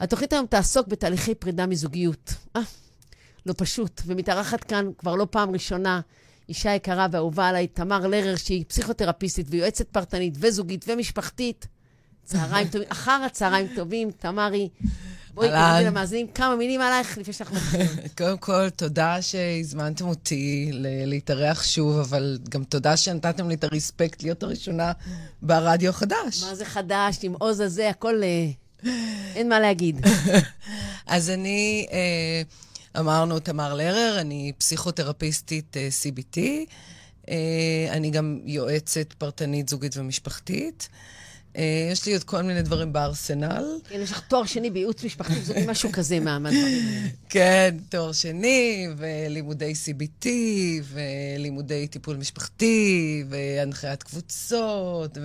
התוכנית היום תעסוק בתהליכי פרידה מזוגיות. אה, לא פשוט. ומתארחת כאן כבר לא פעם ראשונה אישה יקרה ואהובה עליי, תמר לרר, שהיא פסיכותרפיסטית ויועצת פרטנית וזוגית ומשפחתית. צהריים טובים, אחר הצהריים טובים, תמרי. בואי תגידי למאזינים כמה מילים עלייך לפני שאנחנו מתחילים. קודם כל, תודה שהזמנתם אותי להתארח שוב, אבל גם תודה שנתתם לי את הרספקט להיות הראשונה ברדיו החדש. מה זה חדש? עם עוז הזה, הכל... אה, אין מה להגיד. אז אני, אה, אמרנו, תמר לרר, אני פסיכותרפיסטית אה, CBT. אני גם יועצת פרטנית, זוגית ומשפחתית. אה, יש לי עוד כל מיני דברים בארסנל. כן, יש לך תואר שני בייעוץ משפחתי, זה משהו כזה מהדברים האלה. כן, תואר שני, ולימודי CBT, ולימודי טיפול משפחתי, והנחיית קבוצות,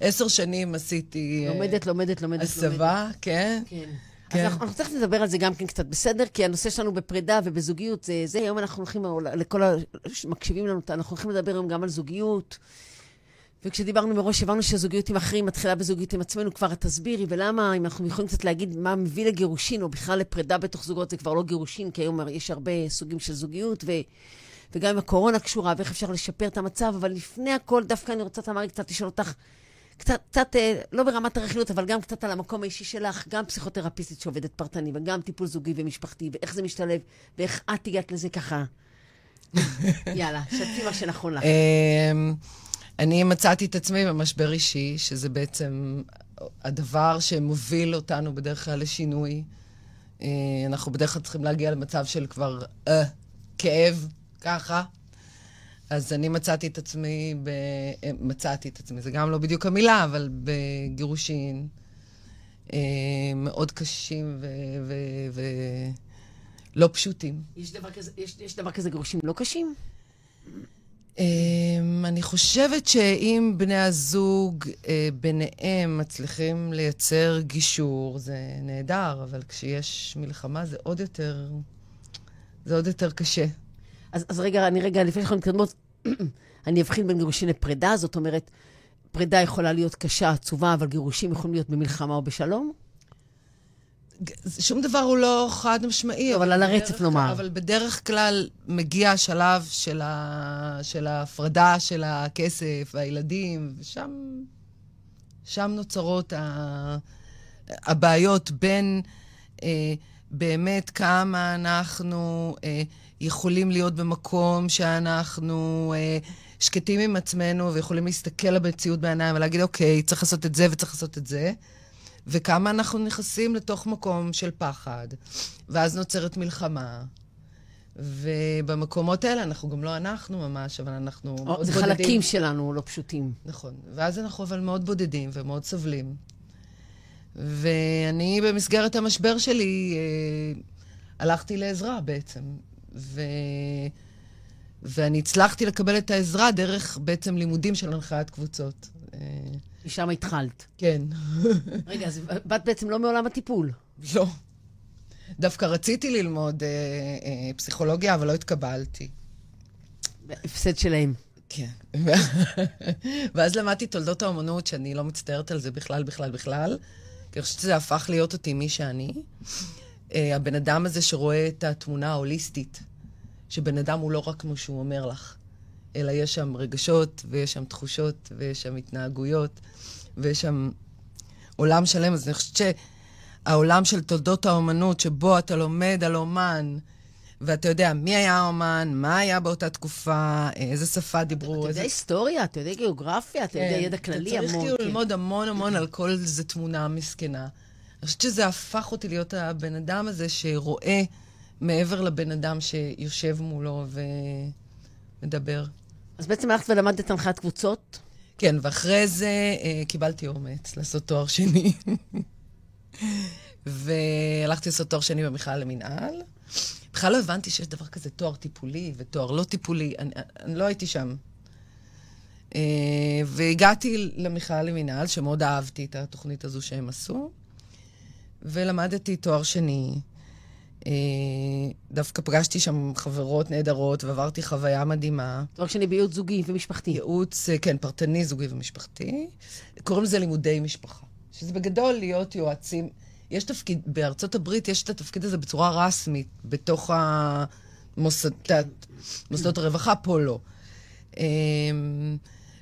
ועשר שנים עשיתי... אה, לומדת, לומדת, לומדת, הסבה, כן. כן. כן. אז אנחנו, אנחנו תכף נדבר על זה גם כן קצת בסדר, כי הנושא שלנו בפרידה ובזוגיות זה, זה היום אנחנו הולכים, לכל המקשיבים לנו, אנחנו הולכים לדבר היום גם על זוגיות. וכשדיברנו מראש, הבנו שהזוגיות עם אחרים מתחילה בזוגיות עם עצמנו, כבר תסבירי, ולמה, אם אנחנו יכולים קצת להגיד מה מביא לגירושין, או בכלל לפרידה בתוך זוגות, זה כבר לא גירושין, כי היום יש הרבה סוגים של זוגיות, ו... וגם אם הקורונה קשורה, ואיך אפשר לשפר את המצב, אבל לפני הכל, דווקא אני רוצה, תמרי, קצת לשאול אותך, קצת, קצת, אה, לא ברמת הרכילות, אבל גם קצת על המקום האישי שלך, גם פסיכותרפיסטית שעובדת פרטני, וגם טיפול זוגי ומשפחתי, ואיך זה משתלב, ואיך את הגעת לזה ככה. יאללה, שתפי מה שנכון לך. אמ, אני מצאתי את עצמי במשבר אישי, שזה בעצם הדבר שמוביל אותנו בדרך כלל לשינוי. אה, אנחנו בדרך כלל צריכים להגיע למצב של כבר אה, כאב, ככה. אז אני מצאתי את עצמי, ב... אה, מצאתי את עצמי, זה גם לא בדיוק המילה, אבל בגירושין אה, מאוד קשים ולא ו... ו... פשוטים. יש דבר, כזה, יש, יש דבר כזה גירושים לא קשים? Um, אני חושבת שאם בני הזוג uh, ביניהם מצליחים לייצר גישור, זה נהדר, אבל כשיש מלחמה זה עוד יותר, זה עוד יותר קשה. אז, אז רגע, אני רגע, לפני שאנחנו מתקדמות, אני אבחין בין גירושין לפרידה, זאת אומרת, פרידה יכולה להיות קשה, עצובה, אבל גירושים יכולים להיות במלחמה או בשלום? שום דבר הוא לא חד משמעי. אבל על הרצף נאמר. אבל בדרך כלל מגיע השלב של, ה, של ההפרדה של הכסף והילדים, ושם שם נוצרות ה, הבעיות בין אה, באמת כמה אנחנו אה, יכולים להיות במקום שאנחנו אה, שקטים עם עצמנו ויכולים להסתכל על המציאות בעיניים ולהגיד, אוקיי, צריך לעשות את זה וצריך לעשות את זה. וכמה אנחנו נכנסים לתוך מקום של פחד, ואז נוצרת מלחמה. ובמקומות האלה אנחנו גם לא אנחנו ממש, אבל אנחנו או, מאוד זה בודדים. זה חלקים שלנו לא פשוטים. נכון. ואז אנחנו אבל מאוד בודדים ומאוד סובלים. ואני במסגרת המשבר שלי אה, הלכתי לעזרה בעצם. ו... ואני הצלחתי לקבל את העזרה דרך בעצם לימודים של הנחיית קבוצות. משם התחלת. כן. רגע, אז באת בעצם לא מעולם הטיפול. לא. דווקא רציתי ללמוד אה, אה, פסיכולוגיה, אבל לא התקבלתי. הפסד שלהם. כן. ואז למדתי תולדות האומנות, שאני לא מצטערת על זה בכלל, בכלל, בכלל. כי אני חושבת שזה הפך להיות אותי מי שאני. אה, הבן אדם הזה שרואה את התמונה ההוליסטית, שבן אדם הוא לא רק כמו שהוא אומר לך. אלא יש שם רגשות, ויש שם תחושות, ויש שם התנהגויות, ויש שם עולם שלם. אז אני חושבת שהעולם של תולדות האומנות, שבו אתה לומד על אומן, ואתה יודע מי היה האומן, מה היה באותה תקופה, איזה שפה דיברו. אתה יודע איזה... היסטוריה, אתה יודע גיאוגרפיה, אתה יודע כן, ידע כללי המון. אתה צריך כאילו. ללמוד המון המון על כל איזה תמונה מסכנה. אני חושבת שזה הפך אותי להיות הבן אדם הזה שרואה מעבר לבן אדם שיושב מולו ומדבר. אז בעצם הלכת ולמדת הנחיית קבוצות? כן, ואחרי זה אה, קיבלתי אומץ לעשות תואר שני. והלכתי לעשות תואר שני במכלל למינהל. בכלל לא הבנתי שיש דבר כזה תואר טיפולי ותואר לא טיפולי. אני, אני לא הייתי שם. אה, והגעתי למכלל למינהל, שמאוד אהבתי את התוכנית הזו שהם עשו, ולמדתי תואר שני. אה, דווקא פגשתי שם חברות נהדרות ועברתי חוויה מדהימה. תואר שני בייעוץ זוגי ומשפחתי. ייעוץ, אה, כן, פרטני, זוגי ומשפחתי. קוראים לזה לימודי משפחה. שזה בגדול להיות יועצים, יש תפקיד, בארצות הברית יש את התפקיד הזה בצורה רשמית, בתוך המוסד, כן. מוסדות הרווחה, פה לא.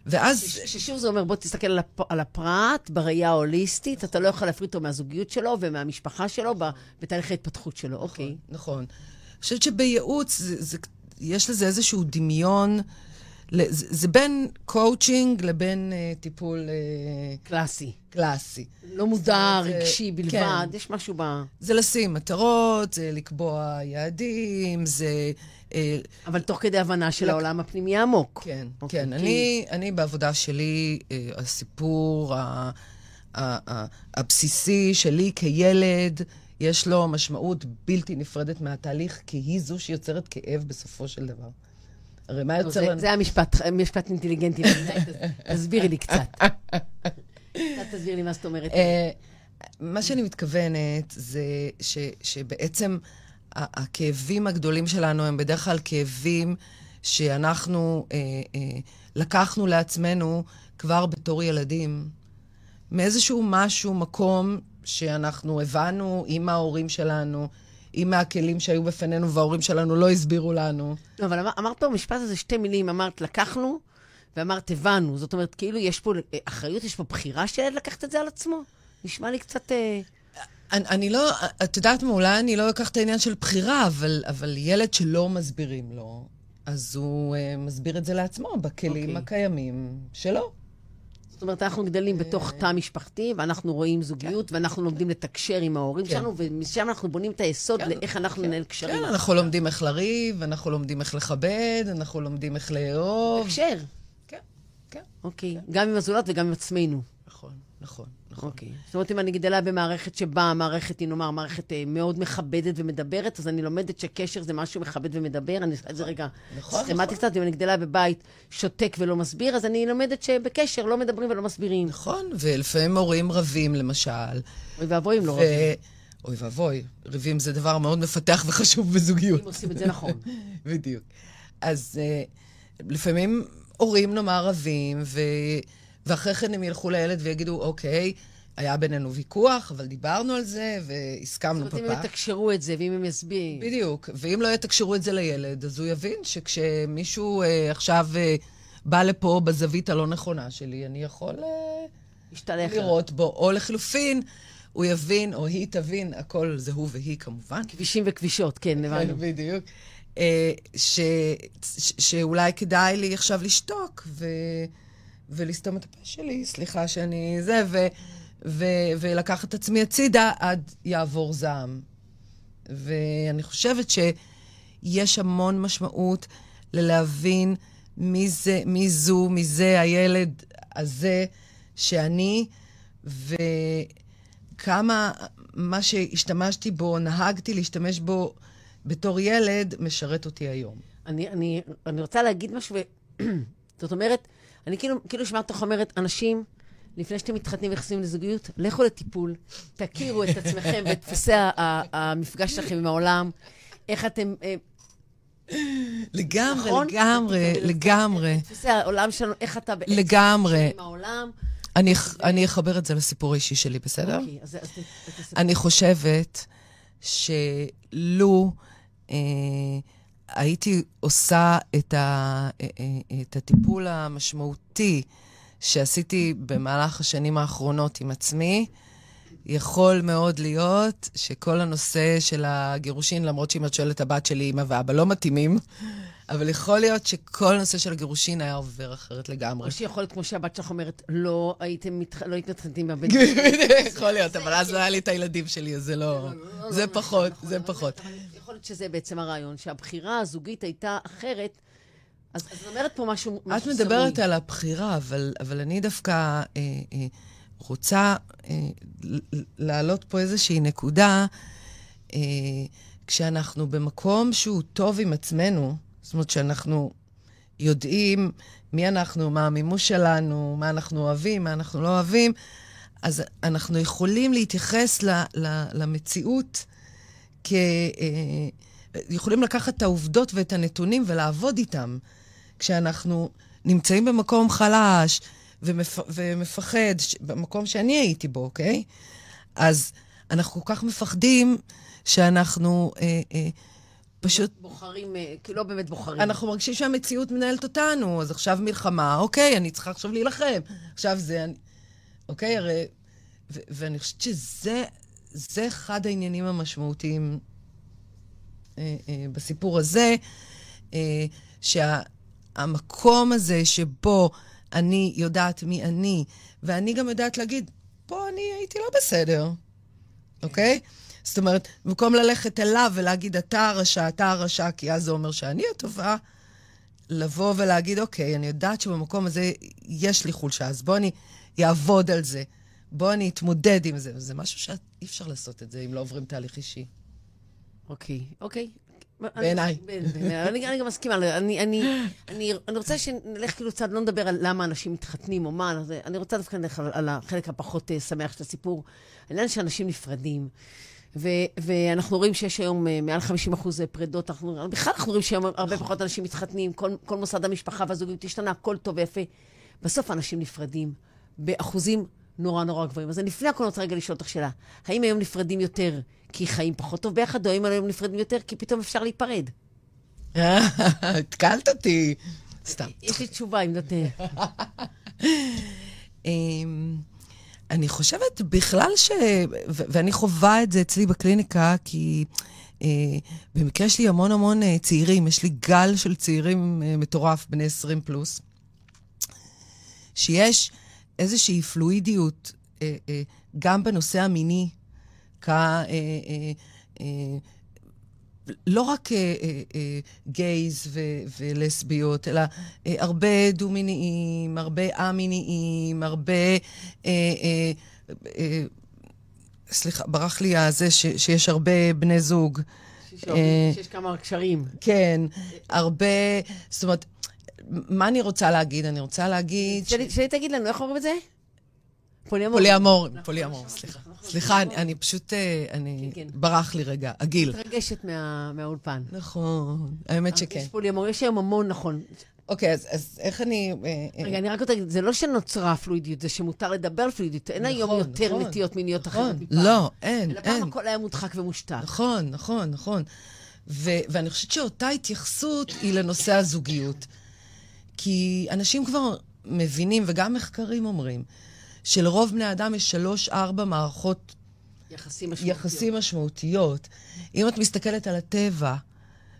ואז... ששוב זה אומר, בוא תסתכל על, הפ... על הפרט בראייה ההוליסטית, אתה לא יכול להפריד אותו מהזוגיות שלו ומהמשפחה שלו בתהליך ההתפתחות שלו, נכון, אוקיי. נכון. אני חושבת שבייעוץ זה, זה, יש לזה איזשהו דמיון. זה, זה בין קואוצ'ינג לבין uh, טיפול... Uh, קלאסי. קלאסי. לא מודע, רגשי בלבד, כן. יש משהו ב... זה לשים מטרות, זה לקבוע יעדים, זה... Uh, אבל תוך כדי הבנה של לק... העולם הפנימי העמוק. כן, אוקיי, כן. כי... אני, אני בעבודה שלי, uh, הסיפור ה, הבסיסי שלי כילד, יש לו משמעות בלתי נפרדת מהתהליך, כי היא זו שיוצרת כאב בסופו של דבר. הרי מה יוצר לנו... זה המשפט, משפט אינטליגנטי. תסבירי לי קצת. קצת תסבירי לי מה זאת אומרת. אה, מה שאני מתכוונת זה שבעצם הכאבים הגדולים שלנו הם בדרך כלל כאבים שאנחנו אה, אה, לקחנו לעצמנו כבר בתור ילדים, מאיזשהו משהו, מקום שאנחנו הבנו עם ההורים שלנו, עם הכלים שהיו בפנינו וההורים שלנו לא הסבירו לנו. לא, אבל אמר, אמרת במשפט הזה שתי מילים, אמרת לקחנו ואמרת הבנו. זאת אומרת, כאילו יש פה אחריות, יש פה בחירה של ילד לקחת את זה על עצמו? נשמע לי קצת... אה... אני, אני לא, את יודעת מה, אולי אני לא אקח את העניין של בחירה, אבל, אבל ילד שלא מסבירים לו, אז הוא uh, מסביר את זה לעצמו בכלים okay. אוקיי. הקיימים שלו. זאת אומרת, אנחנו גדלים בתוך תא משפחתי, ואנחנו רואים זוגיות, כן. ואנחנו לומדים לתקשר עם ההורים כן. שלנו, ומשם אנחנו בונים את היסוד כן, לאיך אנחנו ננהל קשרים. כן, אנחנו לומדים איך לריב, אנחנו לומדים איך לכבד, אנחנו לומדים איך לאהוב. לקשר. כן, כן. אוקיי, גם עם הזולת וגם עם עצמנו. נכון, נכון. נכון. אוקיי. זאת אומרת, אם אני גדלה במערכת שבה המערכת היא, נאמר, מערכת אה, מאוד מכבדת ומדברת, אז אני לומדת שקשר זה משהו מכבד ומדבר. אני עושה את זה רגע נכון, סכמטי נכון. קצת. אם אני גדלה בבית שותק ולא מסביר, אז אני לומדת שבקשר לא מדברים ולא מסבירים. נכון, ולפעמים הורים רבים, למשל. אוי ואבוי אם לא רבים. אוי ואבוי, ריבים זה דבר מאוד מפתח וחשוב בזוגיות. אם עושים את זה נכון. בדיוק. אז uh, לפעמים הורים נאמר רבים, ו... ואחרי כן הם ילכו לילד ויגידו, אוקיי, היה בינינו ויכוח, אבל דיברנו על זה והסכמנו פפק. זאת אומרת, אם יתקשרו את זה ואם הם יסבירו. בדיוק. ואם לא יתקשרו את זה לילד, אז הוא יבין שכשמישהו אה, עכשיו אה, בא לפה בזווית הלא נכונה שלי, אני יכול אה, לראות בו. או לחלופין, הוא יבין, או היא תבין, הכל זה הוא והיא כמובן. כבישים וכבישות, כן, הבנו. כן, בדיוק. אה, ש, ש, שאולי כדאי לי עכשיו לשתוק, ו... ולסתום את הפה שלי, סליחה שאני זה, ו, ו, ולקחת את עצמי הצידה עד יעבור זעם. ואני חושבת שיש המון משמעות ללהבין מי זה, מי זו, מי זה הילד הזה שאני, וכמה מה שהשתמשתי בו, נהגתי להשתמש בו בתור ילד, משרת אותי היום. אני, אני, אני רוצה להגיד משהו, זאת אומרת, אני כאילו, כאילו שמעת אותך אומרת, אנשים, לפני שאתם מתחתנים ונכנסים לזוגיות, לכו לטיפול, תכירו את עצמכם ואת דפוסי המפגש שלכם עם העולם, איך אתם... אה, לגמרי, נכון? לגמרי, לגמרי. דפוסי העולם שלנו, איך אתה בעצם... לגמרי. עם העולם. אני. אני אחבר את זה לסיפור האישי שלי, בסדר? אוקיי, אז, אז אני חושבת שלו... אה, הייתי עושה את, ה, את הטיפול המשמעותי שעשיתי במהלך השנים האחרונות עם עצמי, יכול מאוד להיות שכל הנושא של הגירושין, למרות שאם את שואלת הבת שלי, אמא ואבא לא מתאימים, אבל יכול להיות שכל הנושא של הגירושין היה עובר אחרת לגמרי. או שיכול להיות, כמו שהבת שלך אומרת, לא הייתם לא מתחתנים מהבן שלי. יכול להיות, אבל אז לא היה לי את הילדים שלי, אז זה לא... זה פחות, זה פחות. שזה בעצם הרעיון, שהבחירה הזוגית הייתה אחרת. אז את אומרת פה משהו סמוי. את מדברת על הבחירה, אבל אני דווקא אה, אה, רוצה אה, להעלות פה איזושהי נקודה. כשאנחנו במקום שהוא טוב עם עצמנו, זאת אומרת שאנחנו יודעים מי אנחנו, מה המימוש שלנו, מה אנחנו אוהבים, מה אנחנו לא אוהבים, אז אנחנו יכולים להתייחס ל, ל, למציאות כ... אה, יכולים לקחת את העובדות ואת הנתונים ולעבוד איתם. כשאנחנו נמצאים במקום חלש ומפ... ומפחד, במקום שאני הייתי בו, אוקיי? אז אנחנו כל כך מפחדים שאנחנו אה, אה, פשוט... בוחרים, אה, כי לא באמת בוחרים. אנחנו מרגישים שהמציאות מנהלת אותנו, אז עכשיו מלחמה, אוקיי, אני צריכה עכשיו להילחם. עכשיו זה... אני... אוקיי, הרי... ו- ואני חושבת שזה זה אחד העניינים המשמעותיים אה, אה, בסיפור הזה, אה, שהמקום הזה שבו אני יודעת מי אני, ואני גם יודעת להגיד, פה אני הייתי לא בסדר, אוקיי? זאת אומרת, במקום ללכת אליו ולהגיד, אתה הרשע, אתה הרשע, כי אז זה אומר שאני הטובה, לבוא ולהגיד, אוקיי, אני יודעת שבמקום הזה יש לי חולשה, אז בוא אני אעבוד על זה. בוא אני אתמודד עם זה. זה משהו שאי אפשר לעשות את זה אם לא עוברים תהליך אישי. אוקיי, אוקיי. בעיניי. אני, גם מסכימה, אני, רוצה שנלך כאילו קצת, לא נדבר על למה אנשים מתחתנים או מה, אני רוצה דווקא נלך על, החלק הפחות uh, שמח של הסיפור. העניין שאנשים נפרדים, ו, ואנחנו רואים שיש היום uh, מעל 50 אחוז פרידות, אנחנו, בכלל אנחנו רואים שהיום הרבה נכון. פחות אנשים מתחתנים, כל, כל מוסד המשפחה והזוגיות השתנה, הכל טוב ויפה. בסוף אנשים נפרדים באחוזים נורא נורא גבוהים. אז לפני הכל אני רוצה רגע לשאול אותך שאלה. האם היום נפרדים יותר כי חיים פחות טוב ביחד, או האם היום נפרדים יותר כי פתאום אפשר להיפרד? התקלת אותי. סתם. יש לי תשובה, אם זאת... אמ, אני חושבת בכלל ש... ואני חווה את זה אצלי בקליניקה, כי אה, במקרה יש לי המון המון אה, צעירים, יש לי גל של צעירים אה, מטורף, בני 20 פלוס, שיש איזושהי פלואידיות אה, אה, גם בנושא המיני, כ... אה, אה, אה, לא רק אה, אה, אה, גייז ו- ולסביות, אלא אה, הרבה דו-מיניים, הרבה א-מיניים, הרבה... אה, אה, אה, סליחה, ברח לי הזה ש- שיש הרבה בני זוג. שיש, אה, שיש כמה קשרים. כן, הרבה... זאת אומרת, מה אני רוצה להגיד? אני רוצה להגיד... שלי, תגיד לנו, איך אומרים את זה? פוליאמור. פוליאמור, פוליאמור, סליחה. סליחה, אני פשוט, אה, אני... כן, כן. ברח לי רגע, הגיל. מתרגשת מהאולפן. נכון, האמת שכן. יש פוליאמור, יש היום המון, נכון. אוקיי, אז איך אני... אה, אה, רגע, אני רק רוצה להגיד, זה לא שנוצרה פלואידיות, זה שמותר לדבר פלואידיות. אין היום נכון, יותר נכון. נטיות מיניות אחרות מפעם. לא, אין, אין. אלא פעם הכל היה מודחק ומושתק. נכון, נכון, נכון. ואני חושבת שאותה התייחסות היא לנושא הזוגיות. כי אנשים כבר מבינים, וגם מחקרים אומרים, שלרוב בני אדם יש שלוש-ארבע מערכות יחסים משמעותיות. יחסים משמעותיות. אם את מסתכלת על הטבע,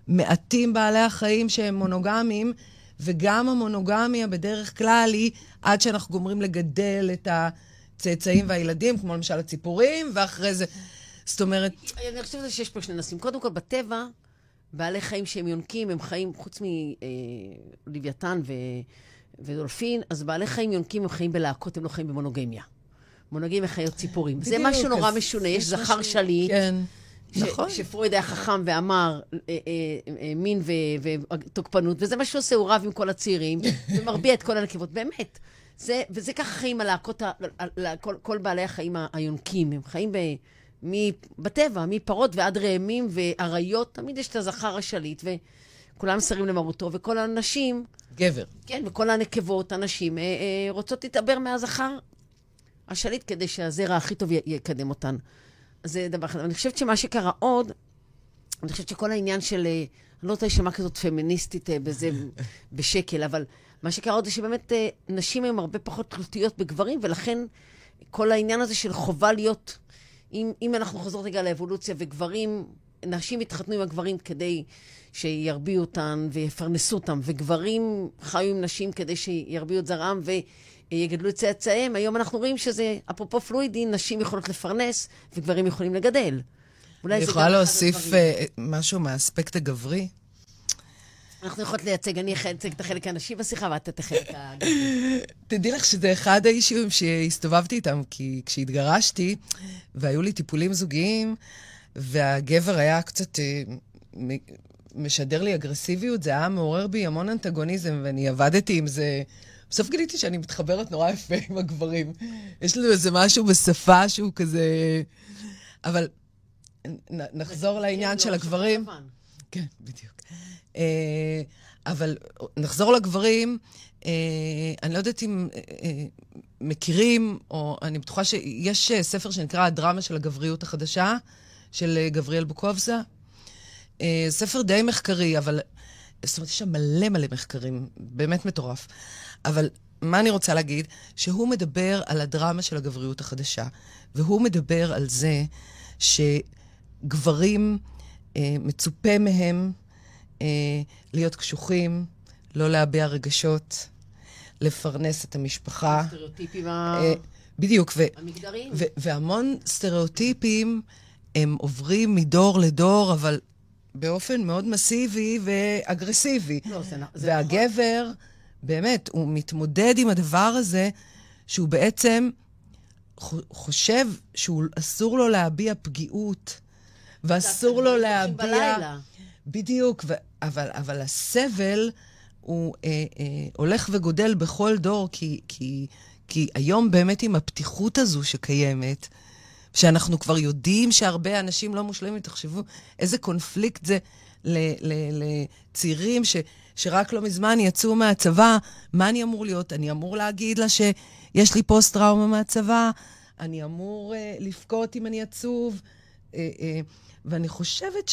מעטים בעלי החיים שהם מונוגמיים, וגם המונוגמיה בדרך כלל היא עד שאנחנו גומרים לגדל את הצאצאים והילדים, כמו למשל הציפורים, ואחרי זה... זאת אומרת... אני חושבת שיש פה שני נושאים. קודם כל, בטבע, בעלי חיים שהם יונקים, הם חיים, חוץ מלוויתן ו... ודולפין, אז בעלי חיים יונקים הם חיים בלהקות, הם לא חיים במונוגמיה. מונוגמיה חיות ציפורים. זה משהו נורא משונה, יש זכר שליט. כן. נכון. שפרויד היה חכם ואמר אה, אה, אה, מין ותוקפנות, וזה מה שהוא עושה, הוא רב עם כל הצעירים, ומרביע את כל הנקבות. באמת. זה, וזה ככה חיים הלהקות, כל, כל בעלי החיים היונקים. הם חיים ב... בטבע, מפרות ועד ראמים ואריות, תמיד יש את הזכר השליט, וכולם שרים למרותו, וכל הנשים... גבר. כן, וכל הנקבות, הנשים, אה, אה, רוצות להתעבר מהזכר השליט כדי שהזרע הכי טוב יקדם אותן. זה דבר אחד. אני חושבת שמה שקרה עוד, אני חושבת שכל העניין של, אה, אני לא רוצה להישמע כזאת פמיניסטית אה, בזה בשקל, אבל מה שקרה עוד זה שבאמת אה, נשים הן הרבה פחות תלותיות בגברים, ולכן כל העניין הזה של חובה להיות אם, אם אנחנו חוזרות רגע לאבולוציה, וגברים, נשים התחתנו עם הגברים כדי שירביעו אותן ויפרנסו אותן, וגברים חיו עם נשים כדי שירביעו את זרעם ויגדלו את צאצאיהם, היום אנחנו רואים שזה, אפרופו פלואידי, נשים יכולות לפרנס וגברים יכולים לגדל. אולי זה גם... יכולה להוסיף משהו מהאספקט הגברי? אנחנו יכולות לייצג, אני אייצג את החלק הנשי בשיחה, ואתה את החלק הגברי. תדעי לך שזה אחד האישויים שהסתובבתי איתם, כי כשהתגרשתי, והיו לי טיפולים זוגיים, והגבר היה קצת אה, משדר לי אגרסיביות, זה היה מעורר בי המון אנטגוניזם, ואני עבדתי עם זה. בסוף גיליתי שאני מתחברת נורא יפה עם הגברים. יש לנו איזה משהו בשפה שהוא כזה... אבל נחזור לעניין של הגברים. כן, בדיוק. אה, אבל נחזור לגברים. אה, אני לא יודעת אם אה, מכירים, או אני בטוחה שיש ספר שנקרא הדרמה של הגבריות החדשה, של גבריאל בוקובזה. ספר די מחקרי, אבל... זאת אומרת, יש שם מלא מלא מחקרים, באמת מטורף. אבל מה אני רוצה להגיד? שהוא מדבר על הדרמה של הגבריות החדשה, והוא מדבר על זה שגברים, אה, מצופה מהם אה, להיות קשוחים, לא להביע רגשות, לפרנס את המשפחה. הסטריאוטיפים אה, בדיוק. ו- המגדריים. ו- והמון סטריאוטיפים הם עוברים מדור לדור, אבל באופן מאוד מסיבי ואגרסיבי. לא, זה, זה והגבר, נכון. באמת, הוא מתמודד עם הדבר הזה, שהוא בעצם חושב שאסור לו להביע פגיעות, ואסור לו להביע... בלילה. בדיוק, ו... אבל, אבל הסבל הוא אה, אה, הולך וגודל בכל דור, כי, כי, כי היום באמת עם הפתיחות הזו שקיימת, שאנחנו כבר יודעים שהרבה אנשים לא מושלמים, תחשבו איזה קונפליקט זה לצעירים ש, שרק לא מזמן יצאו מהצבא, מה אני אמור להיות? אני אמור להגיד לה שיש לי פוסט-טראומה מהצבא? אני אמור uh, לבכות אם אני עצוב? Uh, uh, ואני חושבת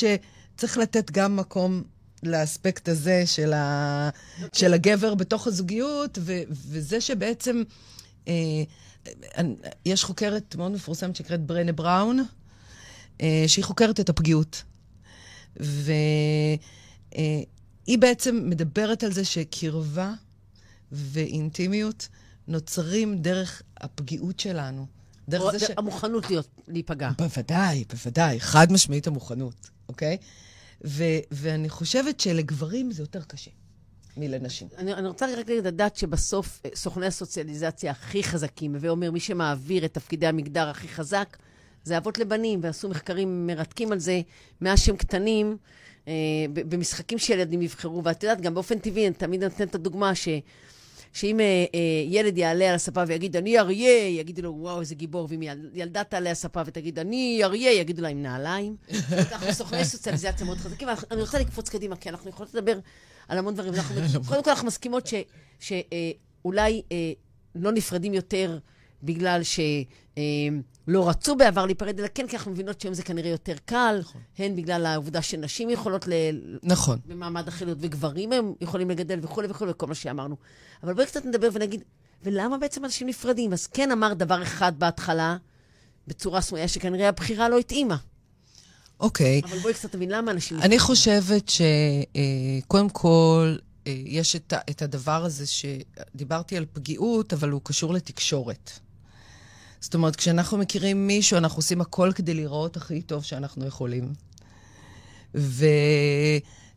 שצריך לתת גם מקום לאספקט הזה של, ה, okay. של הגבר בתוך הזוגיות, ו, וזה שבעצם... Uh, יש חוקרת מאוד מפורסמת שנקראת ברנה בראון, אה, שהיא חוקרת את הפגיעות. והיא בעצם מדברת על זה שקרבה ואינטימיות נוצרים דרך הפגיעות שלנו. דרך זה ש... המוכנות להיות, להיפגע. בוודאי, בוודאי. חד משמעית המוכנות, אוקיי? ו- ואני חושבת שלגברים זה יותר קשה. מלנשים. אני, אני רוצה רק לדעת שבסוף אה, סוכני הסוציאליזציה הכי חזקים, הווי אומר, מי שמעביר את תפקידי המגדר הכי חזק, זה אבות לבנים, ועשו מחקרים מרתקים על זה מאז שהם קטנים, אה, במשחקים שילדים יבחרו. ואת יודעת, גם באופן טבעי, אני תמיד נותנת את הדוגמה ש... שאם אה, אה, ילד יעלה על הספה ויגיד, אני אריה, יגידו לו, וואו, איזה גיבור. ואם יל, ילדה תעלה על הספה ותגיד, אני אריה, יגידו לה, עם נעליים. אנחנו סוכני סוציאליזציה מאוד חזקים. אני רוצה לקפוץ קדימה, כי אנחנו יכולות לדבר על המון דברים. אנחנו, קודם כל, אנחנו מסכימות שאולי אה, אה, לא נפרדים יותר בגלל שלא אה, רצו בעבר להיפרד, אלא כן, כי אנחנו מבינות שהיום זה כנראה יותר קל, נכון. הן בגלל העובדה שנשים יכולות ל... נכון. במעמד החילוט, וגברים הם יכולים לגדל וכולי וכולי, וכל מה שאמרנו. אבל בואי קצת נדבר ונגיד, ולמה בעצם אנשים נפרדים? אז כן אמר דבר אחד בהתחלה, בצורה סמויה, שכנראה הבחירה לא התאימה. אוקיי. אבל בואי קצת תבין, למה אנשים... אני חושבת שקודם כל, אה, יש את, את הדבר הזה שדיברתי על פגיעות, אבל הוא קשור לתקשורת. זאת אומרת, כשאנחנו מכירים מישהו, אנחנו עושים הכל כדי לראות הכי טוב שאנחנו יכולים.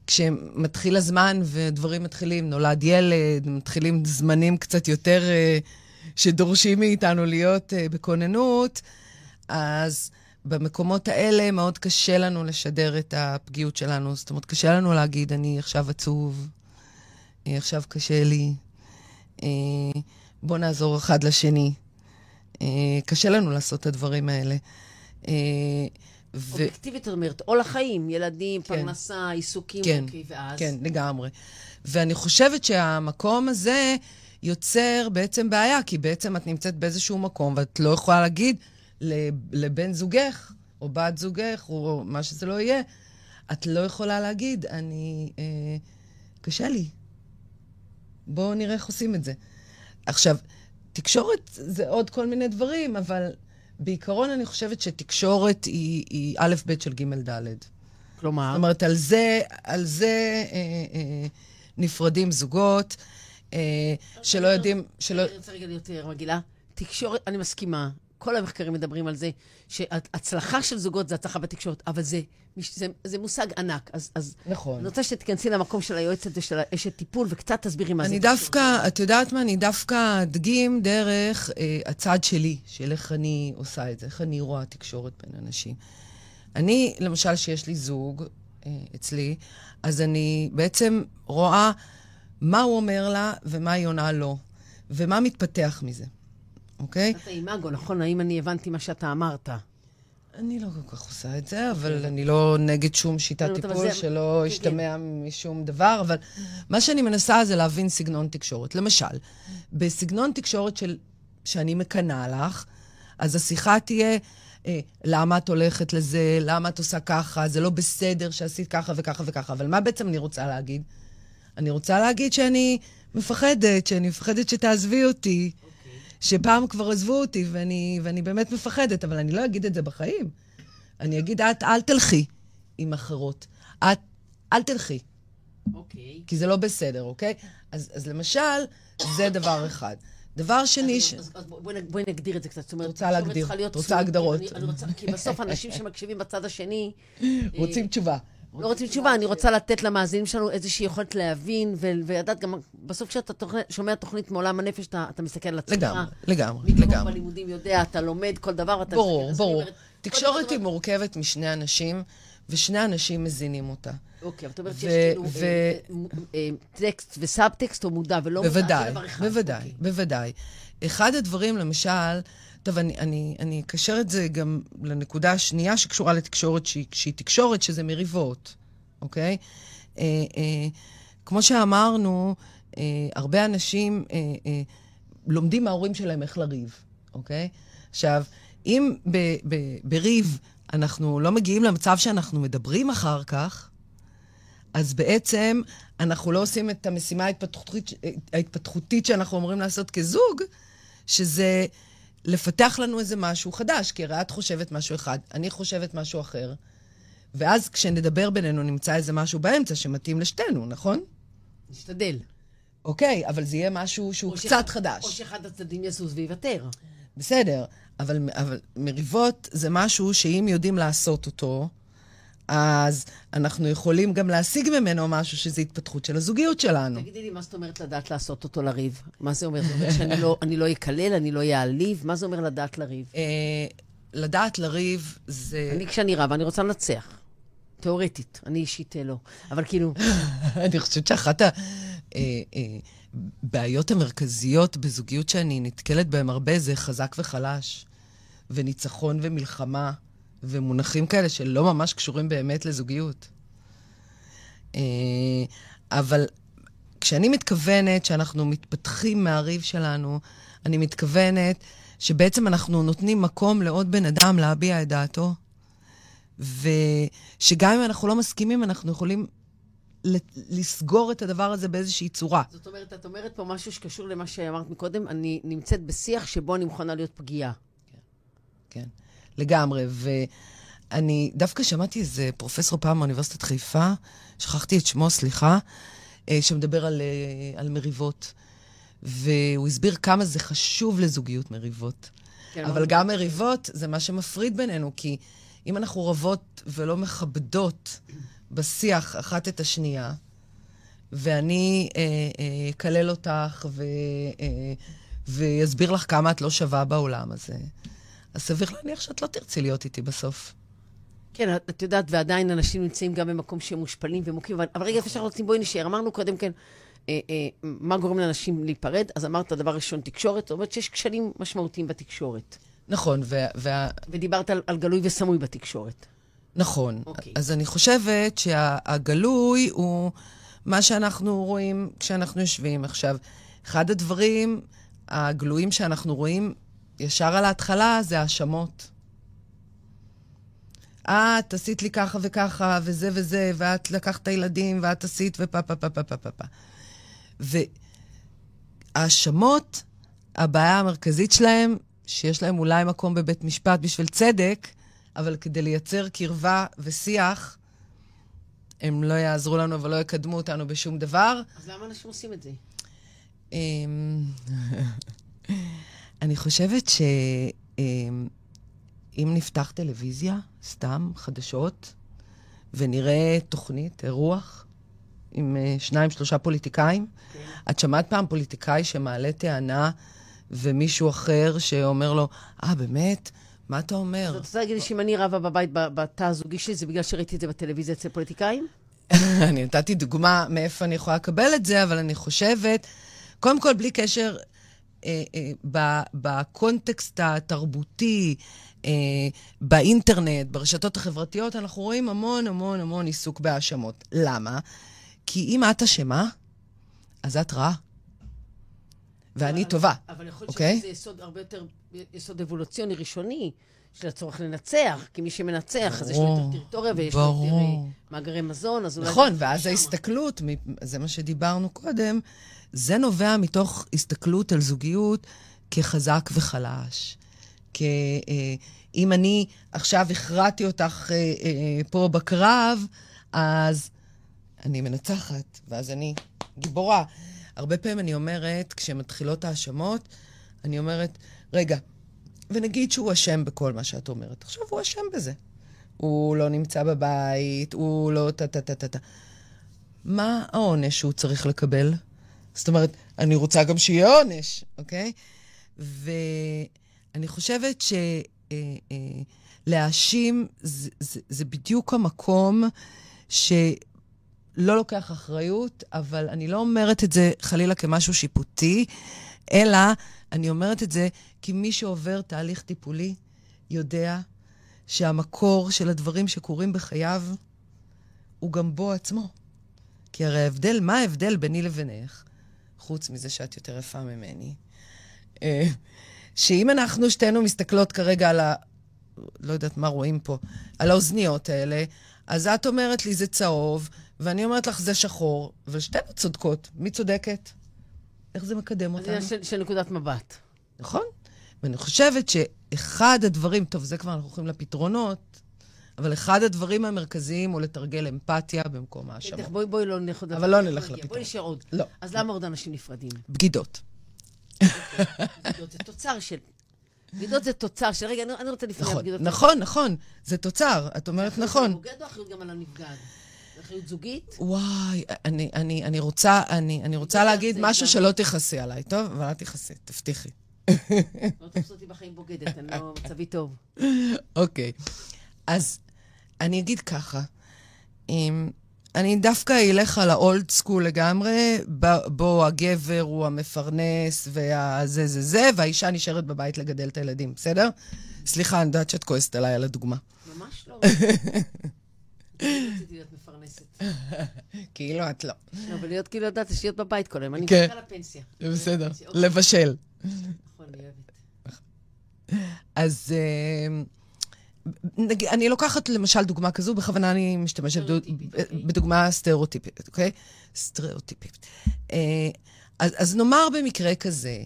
וכשמתחיל הזמן ודברים מתחילים, נולד ילד, מתחילים זמנים קצת יותר uh, שדורשים מאיתנו להיות uh, בכוננות, אז במקומות האלה מאוד קשה לנו לשדר את הפגיעות שלנו. זאת אומרת, קשה לנו להגיד, אני עכשיו עצוב, אה, עכשיו קשה לי, אה, בוא נעזור אחד לשני. אה, קשה לנו לעשות את הדברים האלה. אובייקטיבית, זאת אומרת, או לחיים, ילדים, כן. פרנסה, עיסוקים, כן, אוקיי, ואז... כן, לגמרי. ואני חושבת שהמקום הזה יוצר בעצם בעיה, כי בעצם את נמצאת באיזשהו מקום ואת לא יכולה להגיד, לבן זוגך, או בת זוגך, או מה שזה לא יהיה, את לא יכולה להגיד, אני... אה, קשה לי. בואו נראה איך עושים את זה. עכשיו, תקשורת זה עוד כל מיני דברים, אבל בעיקרון אני חושבת שתקשורת היא, היא א', ב' של ג', ד'. כלומר? זאת אומרת, על זה, על זה אה, אה, נפרדים זוגות, אה, שלא יודעים... שלא... אני רוצה רגע להיות מגעילה. תקשורת, אני מסכימה. כל המחקרים מדברים על זה, שהצלחה של זוגות זה הצלחה בתקשורת, אבל זה, זה, זה מושג ענק. אז, אז נכון. אני רוצה שתיכנסי למקום של היועצת ושל אשת טיפול, וקצת תסבירי מה זה. אני דווקא, את יודעת מה? אני דווקא אדגים דרך אה, הצד שלי, של איך אני עושה את זה, איך אני רואה תקשורת בין אנשים. אני, למשל, שיש לי זוג אה, אצלי, אז אני בעצם רואה מה הוא אומר לה ומה היא עונה לו, ומה מתפתח מזה. אוקיי? אתה אימאגו, נכון? האם אני הבנתי מה שאתה אמרת? אני לא כל כך עושה את זה, אבל אני לא נגד שום שיטת טיפול, שלא כן, ישתמע משום דבר, אבל מה שאני מנסה זה להבין סגנון תקשורת. למשל, בסגנון תקשורת של, שאני מקנאה לך, אז השיחה תהיה, אה, למה את הולכת לזה, למה את עושה ככה, זה לא בסדר שעשית ככה וככה וככה. אבל מה בעצם אני רוצה להגיד? אני רוצה להגיד שאני מפחדת, שאני מפחדת שתעזבי אותי, שפעם כבר עזבו אותי ואני, ואני באמת מפחדת, אבל אני לא אגיד את זה בחיים. אני אגיד, את אל תלכי עם אחרות. את, אל תלכי, אוקיי. כי זה לא בסדר, אוקיי? אז, אז למשל, זה דבר אחד. דבר שני, ש... אז, אז בואי בואי נגדיר את זה קצת. זאת אומרת, רוצה להגדיר. רוצה צמודה. הגדרות. אני, אני רוצה, כי בסוף אנשים שמקשיבים בצד השני, רוצים תשובה. לא רוצים תשובה, אני רוצה לתת למאזינים שלנו איזושהי יכולת להבין ולדעת גם, בסוף כשאתה שומע תוכנית מעולם הנפש, אתה, אתה מסתכל על עצמך. לגמרי, לגמרי, מי לגמרי. בלימודים יודע, אתה לומד כל דבר, אתה... ברור, ברור. תקשורת היא מורכבת משני אנשים, ושני אנשים מזינים אותה. אוקיי, אבל את אומרת שיש כאילו אה, אה, טקסט וסאבטקסט או מודע ולא מודע, בוודאי, זה דבר אחד. בוודאי, אוקיי. בוודאי. אחד הדברים, למשל, טוב, אני, אני, אני אקשר את זה גם לנקודה השנייה שקשורה לתקשורת שהיא, שהיא תקשורת, שזה מריבות, אוקיי? אה, אה, כמו שאמרנו, אה, הרבה אנשים אה, אה, לומדים מההורים שלהם איך לריב, אוקיי? עכשיו, אם ב, ב, בריב אנחנו לא מגיעים למצב שאנחנו מדברים אחר כך, אז בעצם אנחנו לא עושים את המשימה ההתפתחותית, ההתפתחותית שאנחנו אמורים לעשות כזוג, שזה לפתח לנו איזה משהו חדש, כי הרי את חושבת משהו אחד, אני חושבת משהו אחר, ואז כשנדבר בינינו נמצא איזה משהו באמצע שמתאים לשתינו, נכון? נשתדל. אוקיי, אבל זה יהיה משהו שהוא קצת שאחד- חדש. או שאחד הצדדים יזוז ויוותר. בסדר, אבל, אבל מריבות זה משהו שאם יודעים לעשות אותו, אז אנחנו יכולים גם להשיג ממנו משהו שזה התפתחות של הזוגיות שלנו. תגידי לי, מה זאת אומרת לדעת לעשות אותו לריב? מה זה אומר? זה אומר שאני לא, לא אקלל, אני לא אעליב? מה זה אומר לדעת לריב? אה, לדעת לריב זה... אני, כשאני רבה, אני רוצה לנצח. תיאורטית. אני אישית אה, לא. אבל כאילו, אני חושבת שאחת הבעיות המרכזיות בזוגיות שאני נתקלת בהן הרבה זה חזק וחלש, וניצחון ומלחמה, ומונחים כאלה שלא ממש קשורים באמת לזוגיות. אה, אבל כשאני מתכוונת שאנחנו מתפתחים מהריב שלנו, אני מתכוונת שבעצם אנחנו נותנים מקום לעוד בן אדם להביע את דעתו, ושגם אם אנחנו לא מסכימים, אנחנו יכולים לסגור את הדבר הזה באיזושהי צורה. זאת אומרת, את אומרת פה משהו שקשור למה שאמרת מקודם, אני נמצאת בשיח שבו אני מוכנה להיות פגיעה. כן, לגמרי. ואני דווקא שמעתי איזה פרופסור פעם מאוניברסיטת חיפה, שכחתי את שמו, סליחה, אה, שמדבר על, אה, על מריבות. והוא הסביר כמה זה חשוב לזוגיות מריבות. כן, אבל אמרנו- גם מריבות זה מה שמפריד בינינו, כי אם אנחנו רבות ולא מכבדות בשיח אחת את השנייה, ואני אה, אה, אקלל אותך ו, אה, לך כמה את לא שווה בעולם הזה, אז סביר להניח שאת לא תרצי להיות איתי בסוף. כן, את- יודעת, ועדיין אנשים נמצאים גם במקום שהם מושפלים ומוכים, אבל, רגע, איפה שאנחנו רוצים, בואי נשאר. אמרנו קודם כן, אה, אה, מה גורם לאנשים להיפרד, אז אמרת, דבר ראשון, תקשורת, זאת אומרת שיש כשלים משמעותיים בתקשורת. נכון, וה, וה, ודיברת על, על גלוי וסמוי בתקשורת. נכון. אוקיי. אז אני חושבת שהגלוי הוא מה שאנחנו רואים כשאנחנו יושבים. עכשיו, אחד הדברים הגלויים שאנחנו רואים ישר על ההתחלה זה האשמות. את עשית לי ככה וככה, וזה וזה, ואת לקחת את הילדים, ואת עשית, ופה פה פה פה פה פה פה. והאשמות, הבעיה המרכזית שלהם, שיש להם אולי מקום בבית משפט בשביל צדק, אבל כדי לייצר קרבה ושיח, הם לא יעזרו לנו ולא יקדמו אותנו בשום דבר. אז למה אנשים עושים את זה? אמ, אני חושבת שאם נפתח טלוויזיה, סתם, חדשות, ונראה תוכנית, אירוח, עם אה, שניים, שלושה פוליטיקאים, את שמעת פעם פוליטיקאי שמעלה טענה ומישהו אחר שאומר לו, אה, באמת? מה אתה אומר? אז רוצה להגיד לי שאם אני רבה בבית בתא הזוגי שלי, זה בגלל שראיתי את זה בטלוויזיה אצל פוליטיקאים? אני נתתי דוגמה מאיפה אני יכולה לקבל את זה, אבל אני חושבת, קודם כל, בלי קשר, בקונטקסט התרבותי, אה, באינטרנט, ברשתות החברתיות, אנחנו רואים המון המון המון עיסוק בהאשמות. למה? כי אם את אשמה, אז את רעה. ואני אבל- טובה, אבל יכול להיות אוקיי? שזה יסוד הרבה יותר, יסוד אבולוציוני ראשוני, של הצורך לנצח, כי מי שמנצח, אז יש לו ברור, יותר טריטוריה ויש לו יותר ברור. אה, מאגרי מזון, אז אולי... נכון, ואז. ההסתכלות, זה מה שדיברנו קודם, זה נובע מתוך הסתכלות על זוגיות כחזק וחלש. כ... אה, אם אני עכשיו הכרעתי אותך אה, אה, פה בקרב, אז אני מנצחת, ואז אני גיבורה. הרבה פעמים אני אומרת, כשמתחילות האשמות, אני אומרת, רגע, ונגיד שהוא אשם בכל מה שאת אומרת. עכשיו הוא אשם בזה. הוא לא נמצא בבית, הוא לא טה-טה-טה-טה. מה העונש שהוא צריך לקבל? זאת אומרת, אני רוצה גם שיהיה עונש, אוקיי? ואני חושבת שלהאשים זה, זה, זה בדיוק המקום שלא לוקח אחריות, אבל אני לא אומרת את זה חלילה כמשהו שיפוטי, אלא אני אומרת את זה כי מי שעובר תהליך טיפולי יודע שהמקור של הדברים שקורים בחייו הוא גם בו עצמו. כי הרי ההבדל, מה ההבדל ביני לבינך, חוץ מזה שאת יותר יפה ממני, אה, שאם אנחנו שתינו מסתכלות כרגע על ה... לא יודעת מה רואים פה, על האוזניות האלה, אז את אומרת לי זה צהוב, ואני אומרת לך זה שחור, ושתינו צודקות. מי צודקת? איך זה מקדם אותנו? זה של- של נקודת מבט. נכון? ואני חושבת שאחד הדברים, טוב, זה כבר אנחנו הולכים לפתרונות, אבל אחד הדברים המרכזיים הוא לתרגל אמפתיה במקום האשמות. בטח, בואי בואי לא נלך עוד... אבל לא נלך. לפתרון. בואי נשאר עוד. לא. אז למה עוד אנשים נפרדים? בגידות. בגידות זה תוצר של... בגידות זה תוצר של... רגע, אני רוצה לפני נכון, הבגידות. נכון, נכון. זה תוצר, את אומרת נכון. הבוגד או אחריות גם על הנפגעת? זה אחריות זוגית? וואי, אני, אני, אני רוצה, אני, אני רוצה להגיד זה משהו שלא תכעסי עליי, טוב? אבל אל תכעסי, תבטיחי. לא תפסו אותי בחיים בוגדת, אני לא... מצבי טוב. אוקיי. אז אני אגיד ככה, אם, אני דווקא אלך על האולד סקול לגמרי, ב- בו הגבר הוא המפרנס והזה זה זה, והאישה נשארת בבית לגדל את הילדים, בסדר? סליחה, אני יודעת שאת כועסת עליי על הדוגמה. ממש לא. רציתי להיות מפרנסת. כאילו את לא. לא, אבל להיות כאילו יודעת, זה להיות בבית כל היום. אני כן. מחכה לפנסיה. בסדר. אוקיי. לבשל. נכון, אני אוהבת. אז אה, נגיד, אני לוקחת למשל דוגמה כזו, בכוונה אני משתמשת אוקיי. בדוגמה סטריאוטיפית, אוקיי? סטריאוטיפית. אה, אז, אז נאמר במקרה כזה,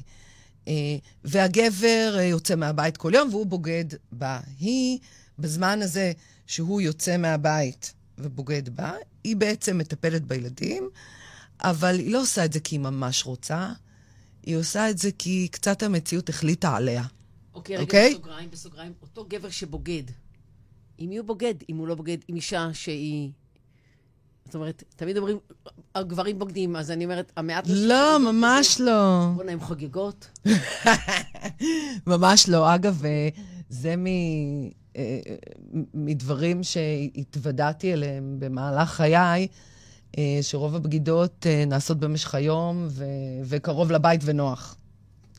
אה, והגבר אה, יוצא מהבית כל יום והוא בוגד בה. היא, בזמן הזה שהוא יוצא מהבית ובוגד בה, היא בעצם מטפלת בילדים, אבל היא לא עושה את זה כי היא ממש רוצה, היא עושה את זה כי קצת המציאות החליטה עליה. אוקיי, רגע, אוקיי? בסוגריים, בסוגריים, אותו גבר שבוגד, עם מי הוא בוגד? אם הוא לא בוגד עם אישה שהיא... זאת אומרת, תמיד אומרים, הגברים בוגדים, אז אני אומרת, המעט... לא, ממש בזה, לא. בוא'נה, הן חוגגות. ממש לא. אגב, אה, זה מ... אה, מדברים שהתוודעתי אליהם במהלך חיי, אה, שרוב הבגידות נעשות במשך היום ו... וקרוב לבית ונוח,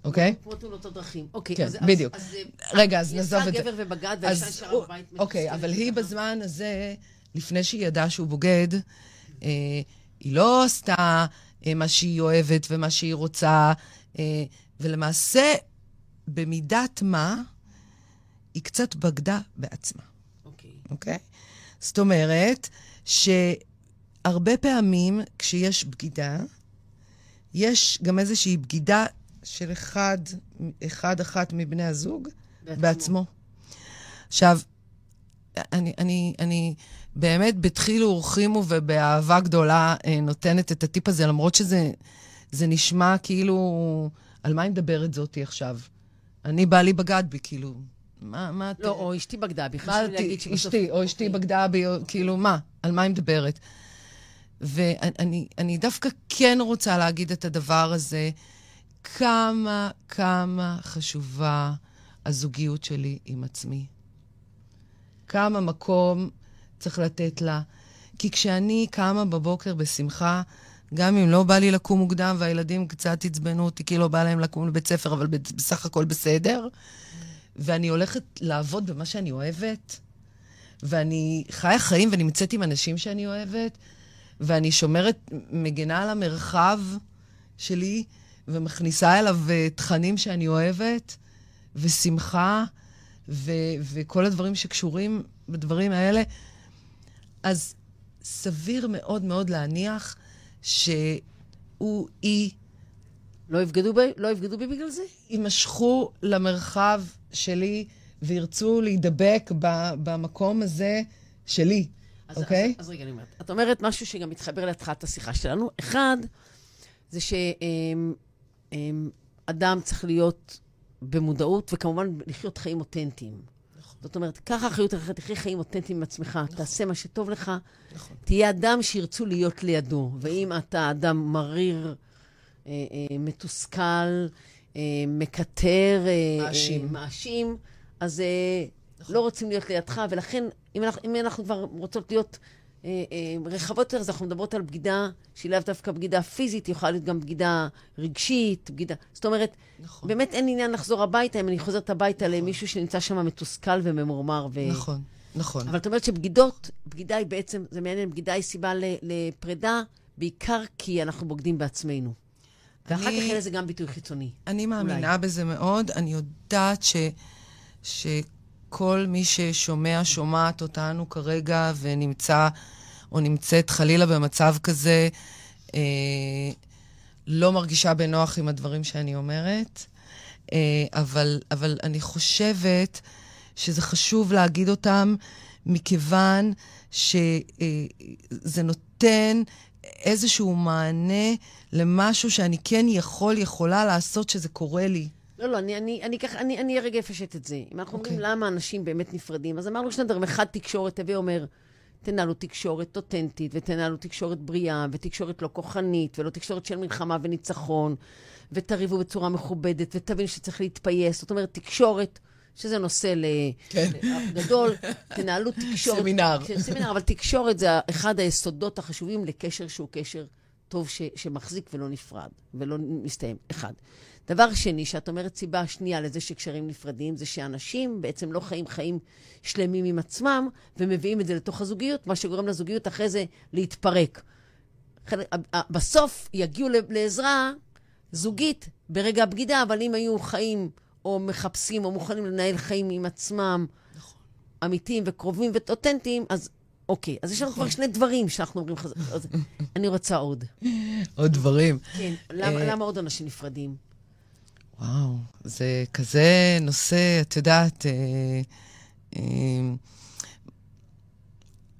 אוקיי? כמו תאונות הדרכים. אוקיי, כן, אז... בדיוק. אז, אה, רגע, אז היא נעזוב עשתה את זה. גבר ובגד, והאישה אז נשארה בבית. אוקיי, אבל היא. בזמן הזה, לפני שהיא ידעה שהוא בוגד, אה, היא לא עשתה אה, מה שהיא אוהבת ומה שהיא רוצה, אה, ולמעשה, במידת מה, היא קצת בגדה בעצמה, אוקיי. אוקיי? זאת אומרת, שהרבה פעמים כשיש בגידה, יש גם איזושהי בגידה של אחד, אחד אחת מבני הזוג בעצמו. בעצמו. עכשיו, אני, אני, אני באמת בדחילו ורחימו ובאהבה גדולה אה, נותנת את הטיפ הזה, למרות שזה זה נשמע כאילו, על מה היא מדברת זאתי עכשיו? אני, בעלי בגד בי, כאילו, מה, מה את... לא, או אשתי בגדה בי. חשוב לי להגיד שבסוף... אשתי, או אשתי אוקיי. בגדה בי, כאילו, מה? על מה היא מדברת? ואני אני דווקא כן רוצה להגיד את הדבר הזה, כמה, כמה חשובה הזוגיות שלי עם עצמי. כמה מקום צריך לתת לה. כי כשאני קמה בבוקר בשמחה, גם אם לא בא לי לקום מוקדם והילדים קצת עצבנו אותי כי לא בא להם לקום לבית ספר, אבל בסך הכל בסדר, ואני הולכת לעבוד במה שאני אוהבת, ואני חיה חיים ונמצאת עם אנשים שאני אוהבת, ואני שומרת, מגנה על המרחב שלי, ומכניסה אליו אה, תכנים שאני אוהבת, ושמחה, ו- וכל הדברים שקשורים בדברים האלה. אז סביר מאוד מאוד להניח שהוא, היא, לא יבגדו בי, לא יבגדו בי בגלל זה? יימשכו למרחב שלי וירצו להידבק ב- במקום הזה שלי, אז, אוקיי? אז, אז רגע, אני אומרת. את אומרת משהו שגם מתחבר להתחלת השיחה שלנו. אחד, זה שאדם צריך להיות במודעות, וכמובן לחיות חיים אותנטיים. נכון. זאת אומרת, קח אחריות עליך, תחיה חיים אותנטיים עם עצמך, תעשה מה שטוב לך, נכון. תהיה אדם שירצו להיות לידו. ואם אתה אדם מריר, אה, אה, מתוסכל, אה, מקטר, אה, מאשים. אה, מאשים, אז אה, לא רוצים להיות לידך, ולכן, אם אנחנו, אם אנחנו כבר רוצות להיות רחבות יותר, אז אנחנו מדברות על בגידה שהיא לאו דווקא בגידה פיזית, היא יכולה להיות גם בגידה רגשית, בגידה... זאת אומרת, נכון. באמת אין עניין לחזור הביתה אם אני חוזרת הביתה למישהו שנמצא שם מתוסכל וממורמר. ו... נכון, נכון. אבל את אומרת שבגידות, בגידה היא בעצם, זה מעניין, בגידה היא סיבה ל- לפרידה, בעיקר כי אנחנו בוגדים בעצמנו. ואחר כך אני- יהיה לזה גם ביטוי חיצוני. אני מאמינה בזה מאוד. אני יודעת ש, שכל מי ששומע, שומעת אותנו כרגע ונמצא או נמצאת חלילה במצב כזה, אה, לא מרגישה בנוח עם הדברים שאני אומרת, אה, אבל, אבל אני חושבת שזה חשוב להגיד אותם, מכיוון שזה נותן איזשהו מענה למשהו שאני כן יכול, יכולה לעשות שזה קורה לי. לא, לא, אני, אני, אני, כך, אני, אני רגע אפשט את זה. אם אנחנו אומרים אוקיי. למה אנשים באמת נפרדים, אז אמרנו שני דברים. אחד, תקשורת, הווה אומר, תנהלו תקשורת אותנטית, ותנהלו תקשורת בריאה, ותקשורת לא כוחנית, ולא תקשורת של מלחמה וניצחון, ותריבו בצורה מכובדת, ותבין שצריך להתפייס. זאת אומרת, תקשורת, שזה נושא ל... כן. גדול, תנהלו תקשורת. סמינר. כן, סמינר, אבל תקשורת זה אחד היסודות החשובים לקשר שהוא קשר טוב ש, שמחזיק ולא נפרד, ולא מסתיים. אחד. דבר שני, שאת אומרת סיבה שנייה לזה שקשרים נפרדים, זה שאנשים בעצם לא חיים חיים שלמים עם עצמם, ומביאים את זה לתוך הזוגיות, מה שגורם לזוגיות אחרי זה להתפרק. בסוף יגיעו לעזרה זוגית ברגע הבגידה, אבל אם היו חיים או מחפשים או מוכנים לנהל חיים עם עצמם, אמיתיים וקרובים ואותנטיים, אז אוקיי. אז יש לנו כבר שני דברים שאנחנו אומרים חזק. אני רוצה עוד. עוד דברים. כן. אה, למה עוד אנשים נפרדים? וואו, זה כזה נושא, את יודעת, אה, אה,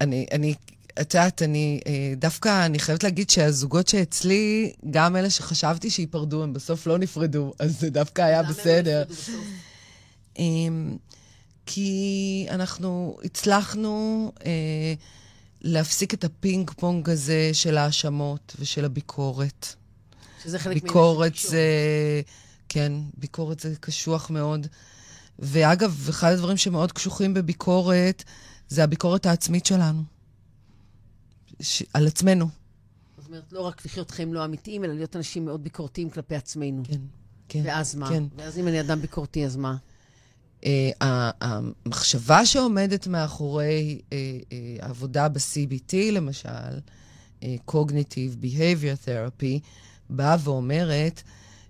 אני, אני, את יודעת, אני אה, דווקא, אני חייבת להגיד שהזוגות שאצלי, גם אלה שחשבתי שייפרדו, הם בסוף לא נפרדו, אז זה דווקא היה לא בסדר. כי אנחנו הצלחנו אה, להפסיק את הפינג פונג הזה של ההאשמות ושל הביקורת. שזה חלק ביקורת מהתקשורת. זה... כן, ביקורת זה קשוח מאוד. ואגב, אחד הדברים שמאוד קשוחים בביקורת, זה הביקורת העצמית שלנו. ש... על עצמנו. זאת אומרת, לא רק לחיות חיים לא אמיתיים, אלא להיות אנשים מאוד ביקורתיים כלפי עצמנו. כן, כן. ואז מה? כן. ואז אם אני אדם ביקורתי, אז מה? ה- המחשבה שעומדת מאחורי אה, אה, העבודה ב-CBT, למשל, Cognitive Behavior Therapy, באה ואומרת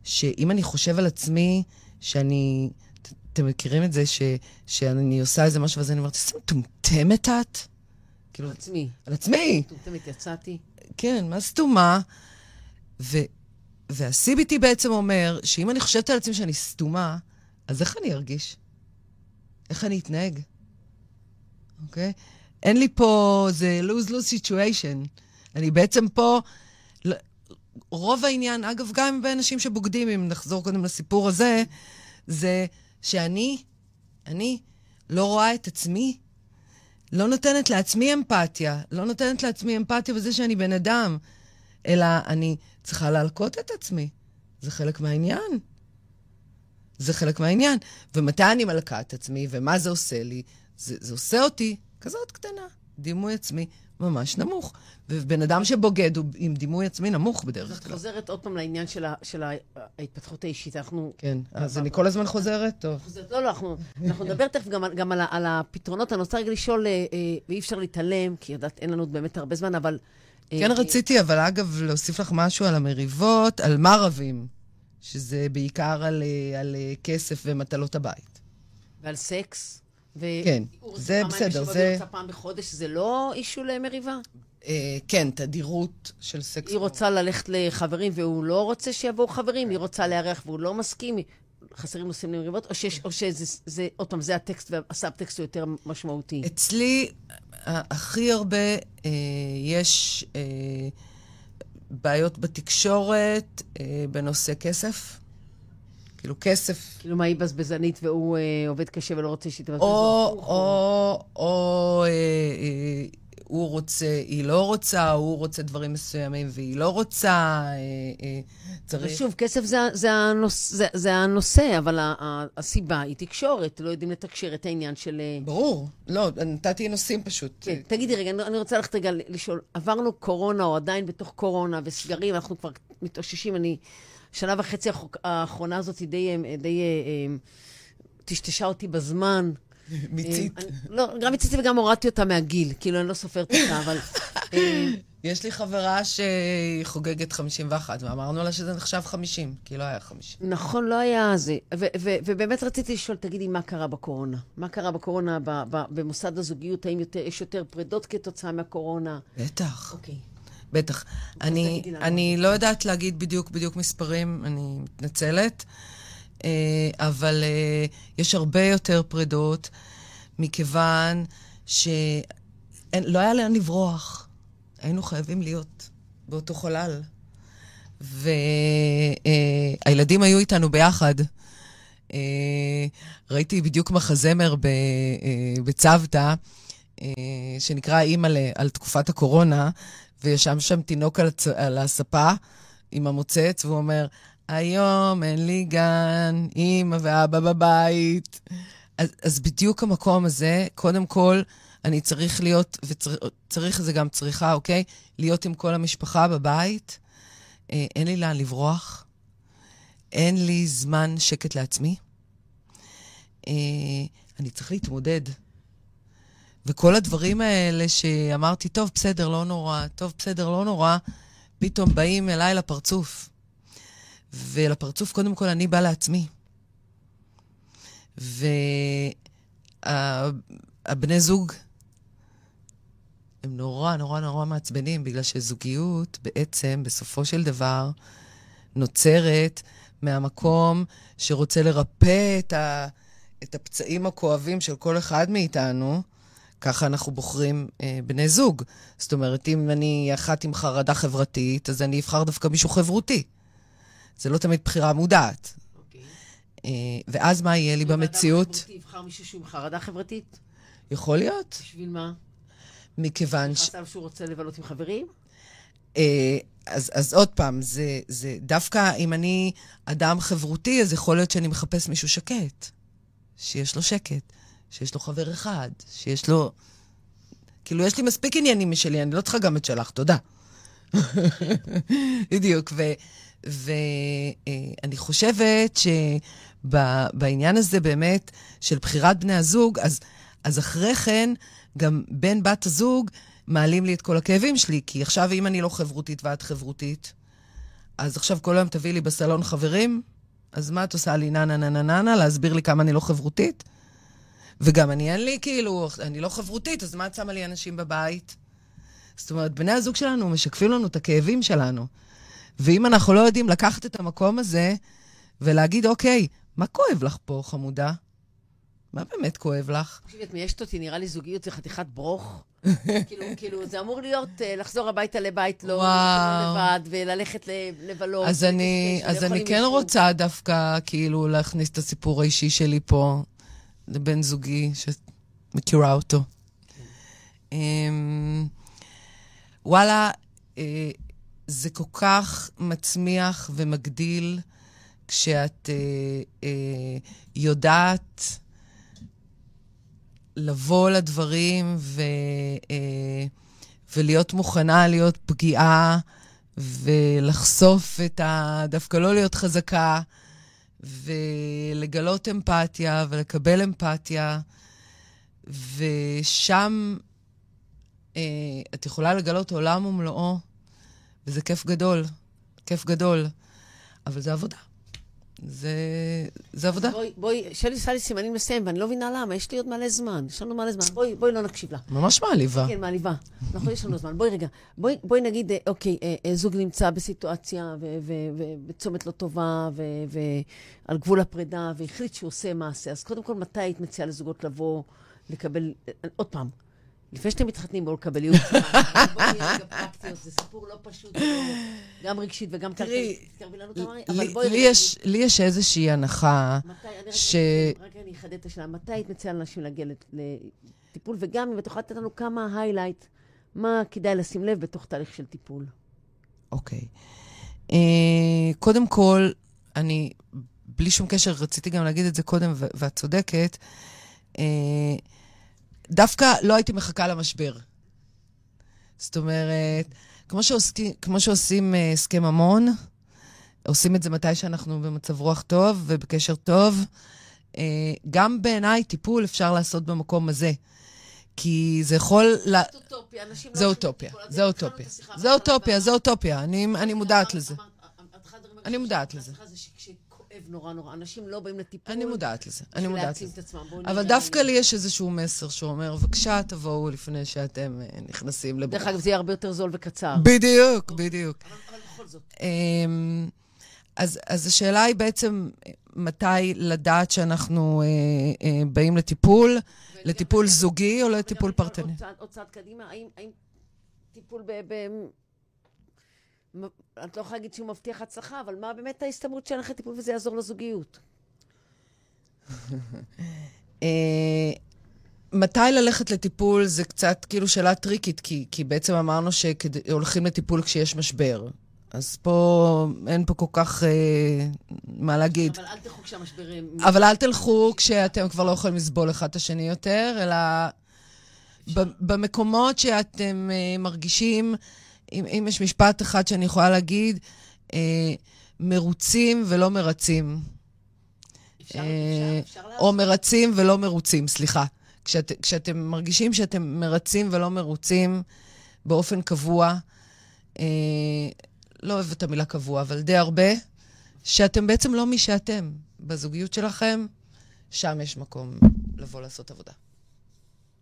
שאם אני חושב על עצמי, שאני... ת- אתם מכירים את זה ש, שאני עושה איזה משהו, ואז אני אומרת, איזה מטומטמת את? כאילו, על עצמי. על עצמי. מטומטמת יצאתי. כן, מה סתומה? ו, וה-CBT בעצם אומר שאם אני חושבת על עצמי שאני סתומה, אז איך אני ארגיש? איך אני אתנהג? אוקיי? אין לי פה, זה lose-lose situation. אני בעצם פה, רוב העניין, אגב, גם באנשים שבוגדים, אם נחזור קודם לסיפור הזה, זה שאני, אני לא רואה את עצמי, לא נותנת לעצמי אמפתיה, לא נותנת לעצמי אמפתיה בזה שאני בן אדם, אלא אני צריכה להלקות את עצמי. זה חלק מהעניין. זה חלק מהעניין. ומתי אני מלקה את עצמי, ומה זה עושה לי? זה, זה עושה אותי כזאת קטנה. דימוי עצמי ממש נמוך. ובן אדם שבוגד הוא עם דימוי עצמי נמוך אז בדרך את כלל. חוזרת עוד פעם לעניין של ה- של ההתפתחות האישית. אנחנו... כן, אז אני כל הזמן חוזרת? טוב. חוזרת- לא, לא, אנחנו אנחנו נדבר תכף גם גם על על הפתרונות. אני רוצה רגע לשאול, אה, אה, ואי אפשר להתעלם, כי יודעת, אין לנו באמת הרבה זמן, אבל... אה, כן רציתי, אבל אגב, להוסיף לך משהו על המריבות, על מה רבים, שזה בעיקר על, על כסף ומטלות הבית. ועל סקס. ו- כן, זה בסדר, זה- והיא רוצה פעם בחודש, זה לא אישו למריבה? אה, כן, תדירות של סקס. היא רוצה ללכת לחברים והוא לא רוצה שיבואו חברים, היא רוצה לארח והוא לא מסכים, חסרים נושאים למריבות, או, שיש, או שזה, זה, עוד פעם, זה הטקסט והסאבטקסט הוא יותר משמעותי. אצלי, הכי הרבה אה, יש אה, בעיות בתקשורת אה, בנושא כסף. כאילו, כסף כאילו, מה היא בזבזנית והוא אה, עובד קשה ולא רוצה שהיא תבזבז או, לו? או, או אה, אה, הוא רוצה, היא לא רוצה, הוא רוצה דברים מסוימים והיא לא רוצה, אה, אה, צריך... ושוב, כסף זה, זה, הנוס, זה, זה הנושא, אבל ה, ה, הסיבה היא תקשורת, לא יודעים לתקשר את העניין של... אה, ברור. לא, נתתי נושאים פשוט. כן, תגידי רגע, אני, אני רוצה ללכת רגע לשאול, עברנו קורונה או עדיין בתוך קורונה וסגרים, אנחנו כבר מתאוששים, אני, שנה וחצי האח- האחרונה הזאת די, אה, די אה, אה, טשטשה אותי בזמן. מיצית. לא, גם מיציתי וגם הורדתי אותה מהגיל, כאילו, אני לא סופרת אותה, אבל... יש לי חברה שהיא חוגגת 51, ואמרנו לה שזה נחשב 50, כי לא היה 50. נכון, לא היה זה. ובאמת רציתי לשאול, תגידי, מה קרה בקורונה? מה קרה בקורונה במוסד הזוגיות? האם יש יותר פרידות כתוצאה מהקורונה? בטח, אוקיי. בטח. אני. אני לא יודעת להגיד בדיוק בדיוק מספרים, אני מתנצלת, אה, אבל אה, יש הרבה יותר פרידות, מכיוון שלא היה לאן לברוח. היינו חייבים להיות באותו חלל. והילדים היו איתנו ביחד. אה, ראיתי בדיוק מחזמר אה, בצוותא, אה, שנקרא אימא'לה, על תקופת הקורונה, וישב שם תינוק על, הצ... על הספה עם המוצץ, והוא אומר, היום אין לי גן, אימא ואבא בבית. אז, אז בדיוק המקום הזה, קודם כל, אני צריך להיות, וצריך זה גם צריכה, אוקיי? להיות עם כל המשפחה בבית. אה, אין לי לאן לברוח. אין לי זמן שקט לעצמי. אה, אני צריך להתמודד. וכל הדברים האלה שאמרתי, טוב, בסדר, לא נורא, טוב, בסדר, לא נורא, פתאום באים אליי לפרצוף. ולפרצוף, קודם כל, אני באה לעצמי. והבני זוג הם נורא, נורא, נורא מעצבנים, בגלל שזוגיות בעצם, בסופו של דבר, נוצרת מהמקום שרוצה לרפא את, ה, את הפצעים הכואבים של כל אחד מאיתנו. ככה אנחנו בוחרים אה, בני זוג. זאת אומרת, אם אני אחת עם חרדה חברתית, אז אני אבחר דווקא מישהו חברותי. זה לא תמיד בחירה מודעת. אוקיי. אה, ואז מה יהיה לי במציאות? יבחר מישהו שהוא עם חרדה חברתית? יכול להיות, בשביל מה? מכיוון ש... עליו שהוא רוצה לבלות עם חברים? אה, אז, אז עוד פעם, זה, זה דווקא אם אני אדם חברותי, אז יכול להיות שאני מחפש מישהו שקט. שיש לו שקט, שיש לו חבר אחד, שיש לו... כאילו, יש לי מספיק עניינים משלי, אני לא צריכה גם את שלך, תודה. בדיוק, ואני חושבת שבעניין הזה באמת של בחירת בני הזוג, אז, אז אחרי כן, גם בן בת הזוג מעלים לי את כל הכאבים שלי, כי עכשיו אם אני לא חברותית ואת חברותית, אז עכשיו כל היום תביאי לי בסלון חברים, אז מה את עושה לי נה נה נה נה נה, להסביר לי כמה אני לא חברותית? וגם אני אין לי, כאילו, אני לא חברותית, אז מה את שמה לי אנשים בבית? זאת אומרת, בני הזוג שלנו משקפים לנו את הכאבים שלנו. ואם אנחנו לא יודעים לקחת את המקום הזה ולהגיד, אוקיי, מה כואב לך פה, חמודה? מה באמת כואב לך? תקשיבי, את מיישת אותי, נראה לי זוגיות זה חתיכת ברוך. כאילו, כאילו, זה אמור להיות אה, לחזור הביתה לבית לא. לא לבד, וללכת לבלות. אז אני, אז כן. רוצה דווקא, כאילו, להכניס את הסיפור האישי שלי פה לבן זוגי, שמכירה אותו. אמ, וואלה, אה, זה כל כך מצמיח ומגדיל כשאת אה, אה, יודעת לבוא לדברים ו, ולהיות מוכנה להיות פגיעה ולחשוף את ה... דווקא לא להיות חזקה, ולגלות אמפתיה ולקבל אמפתיה, ושם אה, את יכולה לגלות עולם ומלואו, וזה כיף גדול, כיף גדול, אבל זה עבודה. זה, זה עבודה. בואי, בואי, שלי עושה לי סימנים לסיים, ואני לא מבינה למה, יש לי עוד מלא זמן. יש לנו מלא זמן. בואי, בואי לא נקשיב לה. ממש מעליבה. כן, מעליבה. נכון, יש לנו זמן. בואי רגע. בואי, בואי נגיד, אה, אוקיי, אה, אה, זוג נמצא בסיטואציה ובצומת לא טובה ועל גבול הפרידה, והחליט שהוא עושה מעשה. אז קודם כל, מתי היית מציעה לזוגות לבוא, לקבל... עוד פעם, לפני שאתם מתחתנים, בואו לקבל ייעוץ. בואו נהיה רגע פרקטיות, זה סיפור לא פשוט, גם רגשית וגם כלכלית. תקרבי לנו תמרי, אבל בואי... לי יש איזושהי הנחה ש... רק אני אחדד את השאלה, מתי היית מציעה לאנשים להגיע לטיפול, וגם אם את יכולה לתת לנו כמה היילייט, מה כדאי לשים לב בתוך תהליך של טיפול. אוקיי. אה, קודם כל, אני, בלי שום קשר, רציתי גם להגיד את זה קודם, ואת צודקת, אה, דווקא לא הייתי מחכה למשבר. זאת אומרת, כמו, שעושים, כמו שעושים אה, הסכם ממון, עושים את זה מתי שאנחנו במצב רוח טוב ובקשר טוב. אה, גם בעיניי טיפול אפשר לעשות במקום הזה. כי זה יכול... זה אוטופיה, אנשים לא... זה אוטופיה, זה אוטופיה. זה אוטופיה, זה אוטופיה, אני מודעת לזה. אני מודעת לזה. כואב נורא נורא. אנשים לא באים לטיפול. אני מודעת לזה, אני מודעת לזה. אבל דווקא לי יש איזשהו מסר שאומר, בבקשה, תבואו לפני שאתם אה, נכנסים לבוא. דרך אגב, זה יהיה הרבה יותר זול וקצר. בדיוק, בדיוק. אבל בכל זאת. אמ, אז, אז השאלה היא בעצם, מתי לדעת שאנחנו אה, אה, באים לטיפול, לטיפול זוגי או לטיפול פרטני? עוד צעד קדימה, האם, האם טיפול. את לא יכולה להגיד שהוא מבטיח הצלחה, אבל מה באמת ההסתברות שלך לטיפול וזה יעזור לזוגיות? אה, מתי ללכת לטיפול זה קצת כאילו שאלה טריקית, כי, כי בעצם אמרנו שהולכים לטיפול כשיש משבר. אז פה אין פה כל כך אה, מה להגיד. אבל אל תלכו כשהמשברים... אבל אל תלכו כשאתם כבר לא יכולים לסבול אחד את השני יותר, אלא במקומות שאתם אה, מרגישים אם, אם יש משפט אחד שאני יכולה להגיד, אה, מרוצים ולא מרצים. אפשר, אה, אפשר, אפשר או מרצים ולא מרוצים, סליחה. כשאת, כשאתם מרגישים שאתם מרצים ולא מרוצים באופן קבוע, אה, לא אוהבת את המילה קבוע, אבל די הרבה, שאתם בעצם לא מי שאתם. בזוגיות שלכם, שם יש מקום לבוא לעשות עבודה.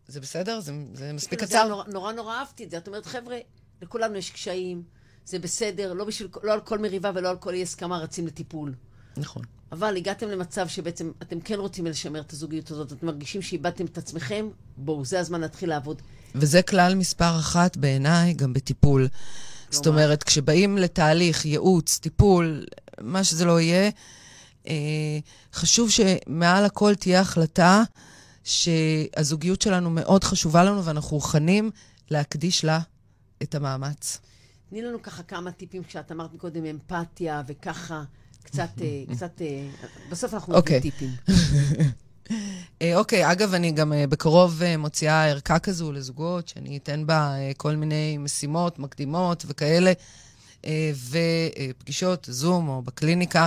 זה בסדר? זה, זה מספיק כאילו, קצר? נורא נורא אהבתי את זה. את אומרת, חבר'ה, לכולנו יש קשיים, זה בסדר, לא, בשביל, לא על כל מריבה ולא על כל אי הסכמה רצים לטיפול. נכון. אבל הגעתם למצב שבעצם אתם כן רוצים לשמר את הזוגיות הזאת, אתם מרגישים שאיבדתם את עצמכם, בואו, זה הזמן להתחיל לעבוד. וזה כלל מספר אחת בעיניי, גם בטיפול. כלומר. זאת אומרת, כשבאים לתהליך, ייעוץ, טיפול, מה שזה לא יהיה, אה, חשוב שמעל הכל תהיה החלטה שהזוגיות שלנו מאוד חשובה לנו ואנחנו מוכנים להקדיש לה את המאמץ. תני לנו ככה כמה טיפים, כשאת אמרת קודם אמפתיה וככה, קצת, אה, קצת, אה, בסוף אנחנו נותנים okay. טיפים. אה, אוקיי, אגב, אני גם בקרוב מוציאה ערכה כזו לזוגות, שאני אתן בה כל מיני משימות מקדימות וכאלה, ופגישות, זום או בקליניקה,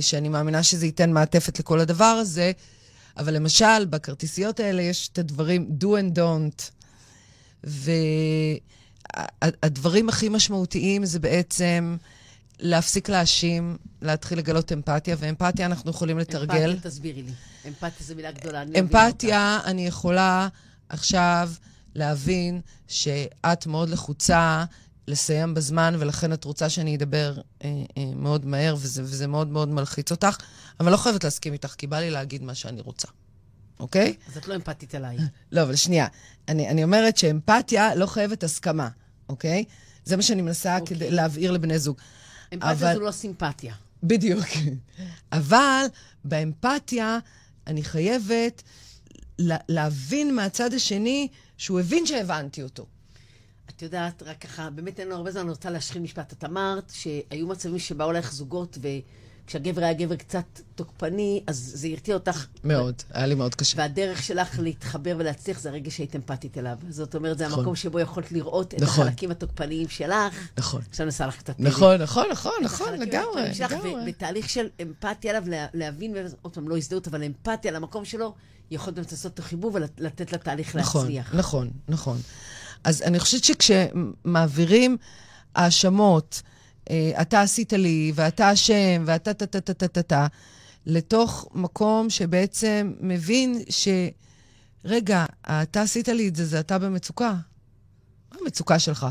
שאני מאמינה שזה ייתן מעטפת לכל הדבר הזה. אבל למשל, בכרטיסיות האלה יש את הדברים do and don't. והדברים הכי משמעותיים זה בעצם להפסיק להאשים, להתחיל לגלות אמפתיה, ואמפתיה אנחנו יכולים לתרגל. אמפתיה, תסבירי לי. אמפתיה זו מילה גדולה, אני אמפתיה, אני יכולה עכשיו להבין שאת מאוד לחוצה לסיים בזמן, ולכן את רוצה שאני אדבר אה, אה, מאוד מהר, וזה, וזה מאוד מאוד מלחיץ אותך, אבל לא חייבת להסכים איתך, כי בא לי להגיד מה שאני רוצה. אוקיי? אז את לא אמפתית אליי. לא, אבל שנייה. אני, אני אומרת שאמפתיה לא חייבת הסכמה, אוקיי? זה מה שאני מנסה אוקיי. כדי להבהיר לבני זוג. אמפתיה אבל... זו לא סימפתיה. בדיוק. אבל באמפתיה אני חייבת להבין מהצד השני שהוא הבין שהבנתי אותו. את יודעת, רק ככה, באמת אין לו הרבה זמן, אני רוצה להשחיל משפט. את אמרת שהיו מצבים שבאו אלייך זוגות, ו... כשהגבר היה גבר קצת תוקפני, אז זה הרתיע אותך. מאוד, היה לי מאוד קשה. והדרך שלך להתחבר ולהצליח זה הרגע שהיית אמפתית אליו. זאת אומרת, זה נכון. המקום שבו יכולת לראות את נכון. החלקים התוקפניים שלך. נכון. עכשיו נעשה לך קצת... נכון, נכון, נכון, את נכון, לגמרי, לגמרי. ובתהליך של אמפתיה עליו, לה- להבין, עוד פעם, לא הזדהות, אבל אמפתיה למקום שלו, יכולת באמת לעשות אותו חיבור ולתת לתהליך נכון, להצליח. נכון, נכון. אז אני חושבת שכשמעבירים האשמות, אתה עשית לי, ואתה אשם, ואתה טה טה טה טה טה טה, לתוך מקום שבעצם מבין ש... רגע, אתה עשית לי את זה, זה אתה במצוקה. מה המצוקה שלך?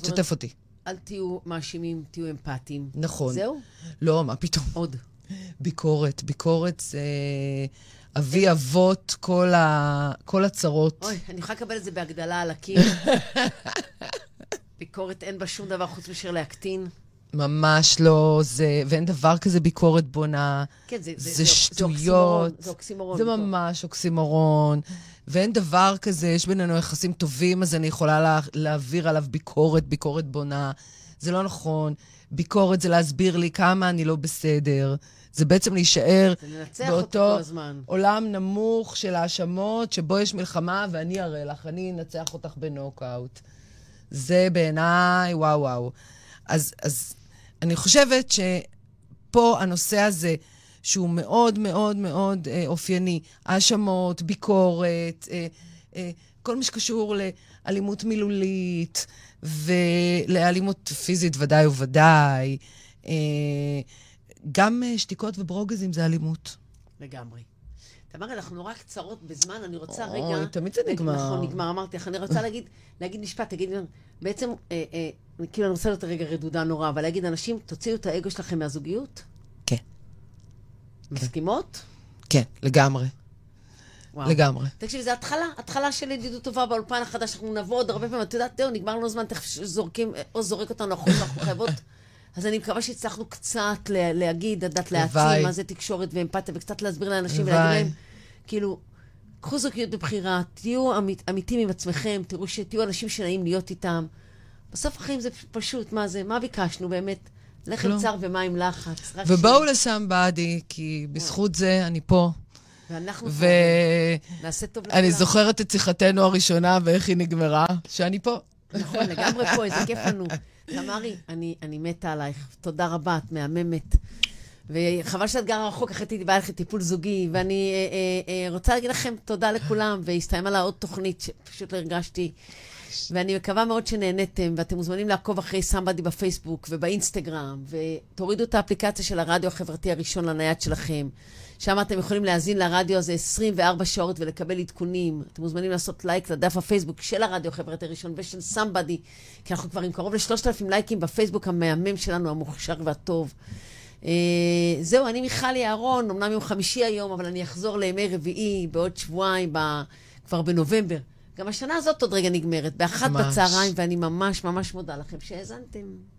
תשתף אותי. אל תהיו מאשימים, תהיו אמפתיים. נכון. זהו? לא, מה פתאום. עוד. ביקורת. ביקורת זה אבי אבות כל, ה... כל הצרות. אוי, אני יכולה לקבל את זה בהגדלה על הקיר. ביקורת אין בה שום דבר חוץ מאשר להקטין. ממש לא, זה, ואין דבר כזה ביקורת בונה. כן, זה, זה, זה אוקסימורון, שטויות. זה אוקסימורון. זה. ממש אוקסימורון. ואין דבר כזה, יש בינינו יחסים טובים, אז אני יכולה לה, להעביר עליו ביקורת, ביקורת בונה. זה לא נכון. ביקורת זה להסביר לי כמה אני לא בסדר. זה בעצם להישאר זה באותו. עולם נמוך של האשמות, שבו יש מלחמה ואני אראה לך, אני אנצח אותך בנוקאוט. זה בעיניי, וואו וואו. אז, אז אני חושבת שפה הנושא הזה, שהוא מאוד מאוד מאוד אה, אופייני, האשמות, ביקורת, אה, אה, כל מה שקשור לאלימות מילולית ולאלימות פיזית ודאי וודאי. אה, גם אה, שתיקות וברוגזים זה אלימות. לגמרי. תמר, אנחנו נורא קצרות בזמן, אני רוצה אוי, רגע... תמיד זה נגמר. נכון, נגמר, אמרתי לך. אני רוצה להגיד, להגיד משפט, תגיד, בעצם, אה, אה, כאילו, אני רוצה להיות רגע רדודה נורא, אבל להגיד, אנשים, תוציאו את האגו שלכם מהזוגיות? כן. מסכימות? כן, לגמרי. וואו. לגמרי. תקשיב, זה התחלה, התחלה של ידידות טובה באולפן החדש, אנחנו נבוא עוד הרבה פעמים, את יודעת, זהו, נגמר לנו זמן, תכף זורקים, או זורק אותנו החוצה, אנחנו חייבות... אז אני מקווה שהצלחנו קצת לה, להגיד, לדעת. להעצים מה זה תקשורת ואמפתיה, וקצת להסביר לאנשים. ולהגיד להם, כאילו, קחו זוגיות בבחירה, תהיו אמית, אמיתיים עם עצמכם, תראו שתהיו אנשים שנעים להיות איתם. בסוף החיים זה פשוט, מה זה, מה ביקשנו באמת? לחם כלום. צר ומים לחץ. ובואו לסמבאדי, כי בזכות זה אני פה. ש- ואנחנו פה, נעשה טוב לכולם. ואני זוכרת את שיחתנו הראשונה ואיך היא נגמרה, שאני פה. נכון, לגמרי פה, איזה כיף לנו. תמרי, אני, אני מתה עלייך. תודה רבה, את מהממת. וחבל שאת גרה רחוק, אחרי הייתי באה לך טיפול זוגי, ואני אה, אה, אה, רוצה להגיד לכם תודה לכולם, והסתיימה לה עוד תוכנית שפשוט לא הרגשתי. ואני מקווה מאוד שנהניתם, ואתם מוזמנים לעקוב אחרי סמבדי בפייסבוק ובאינסטגרם, ותורידו את האפליקציה של הרדיו החברתי הראשון לנייד שלכם. שם אתם יכולים להאזין לרדיו הזה 24 שעות ולקבל עדכונים. אתם מוזמנים לעשות לייק לדף הפייסבוק של הרדיו החברתי הראשון ושל סמבדי, כי אנחנו כבר עם קרוב ל-3,000 לייקים בפייסבוק המהמם שלנו, המוכשר והטוב. אה, זהו, אני מיכלי אהרון, אמנם יום חמישי היום, אבל אני אחזור לימי רביעי בעוד שבועיים, ב... כבר בנובמבר. גם השנה הזאת עוד רגע נגמרת, באחת ממש. בצהריים, ואני ממש ממש מודה לכם שהאזנתם.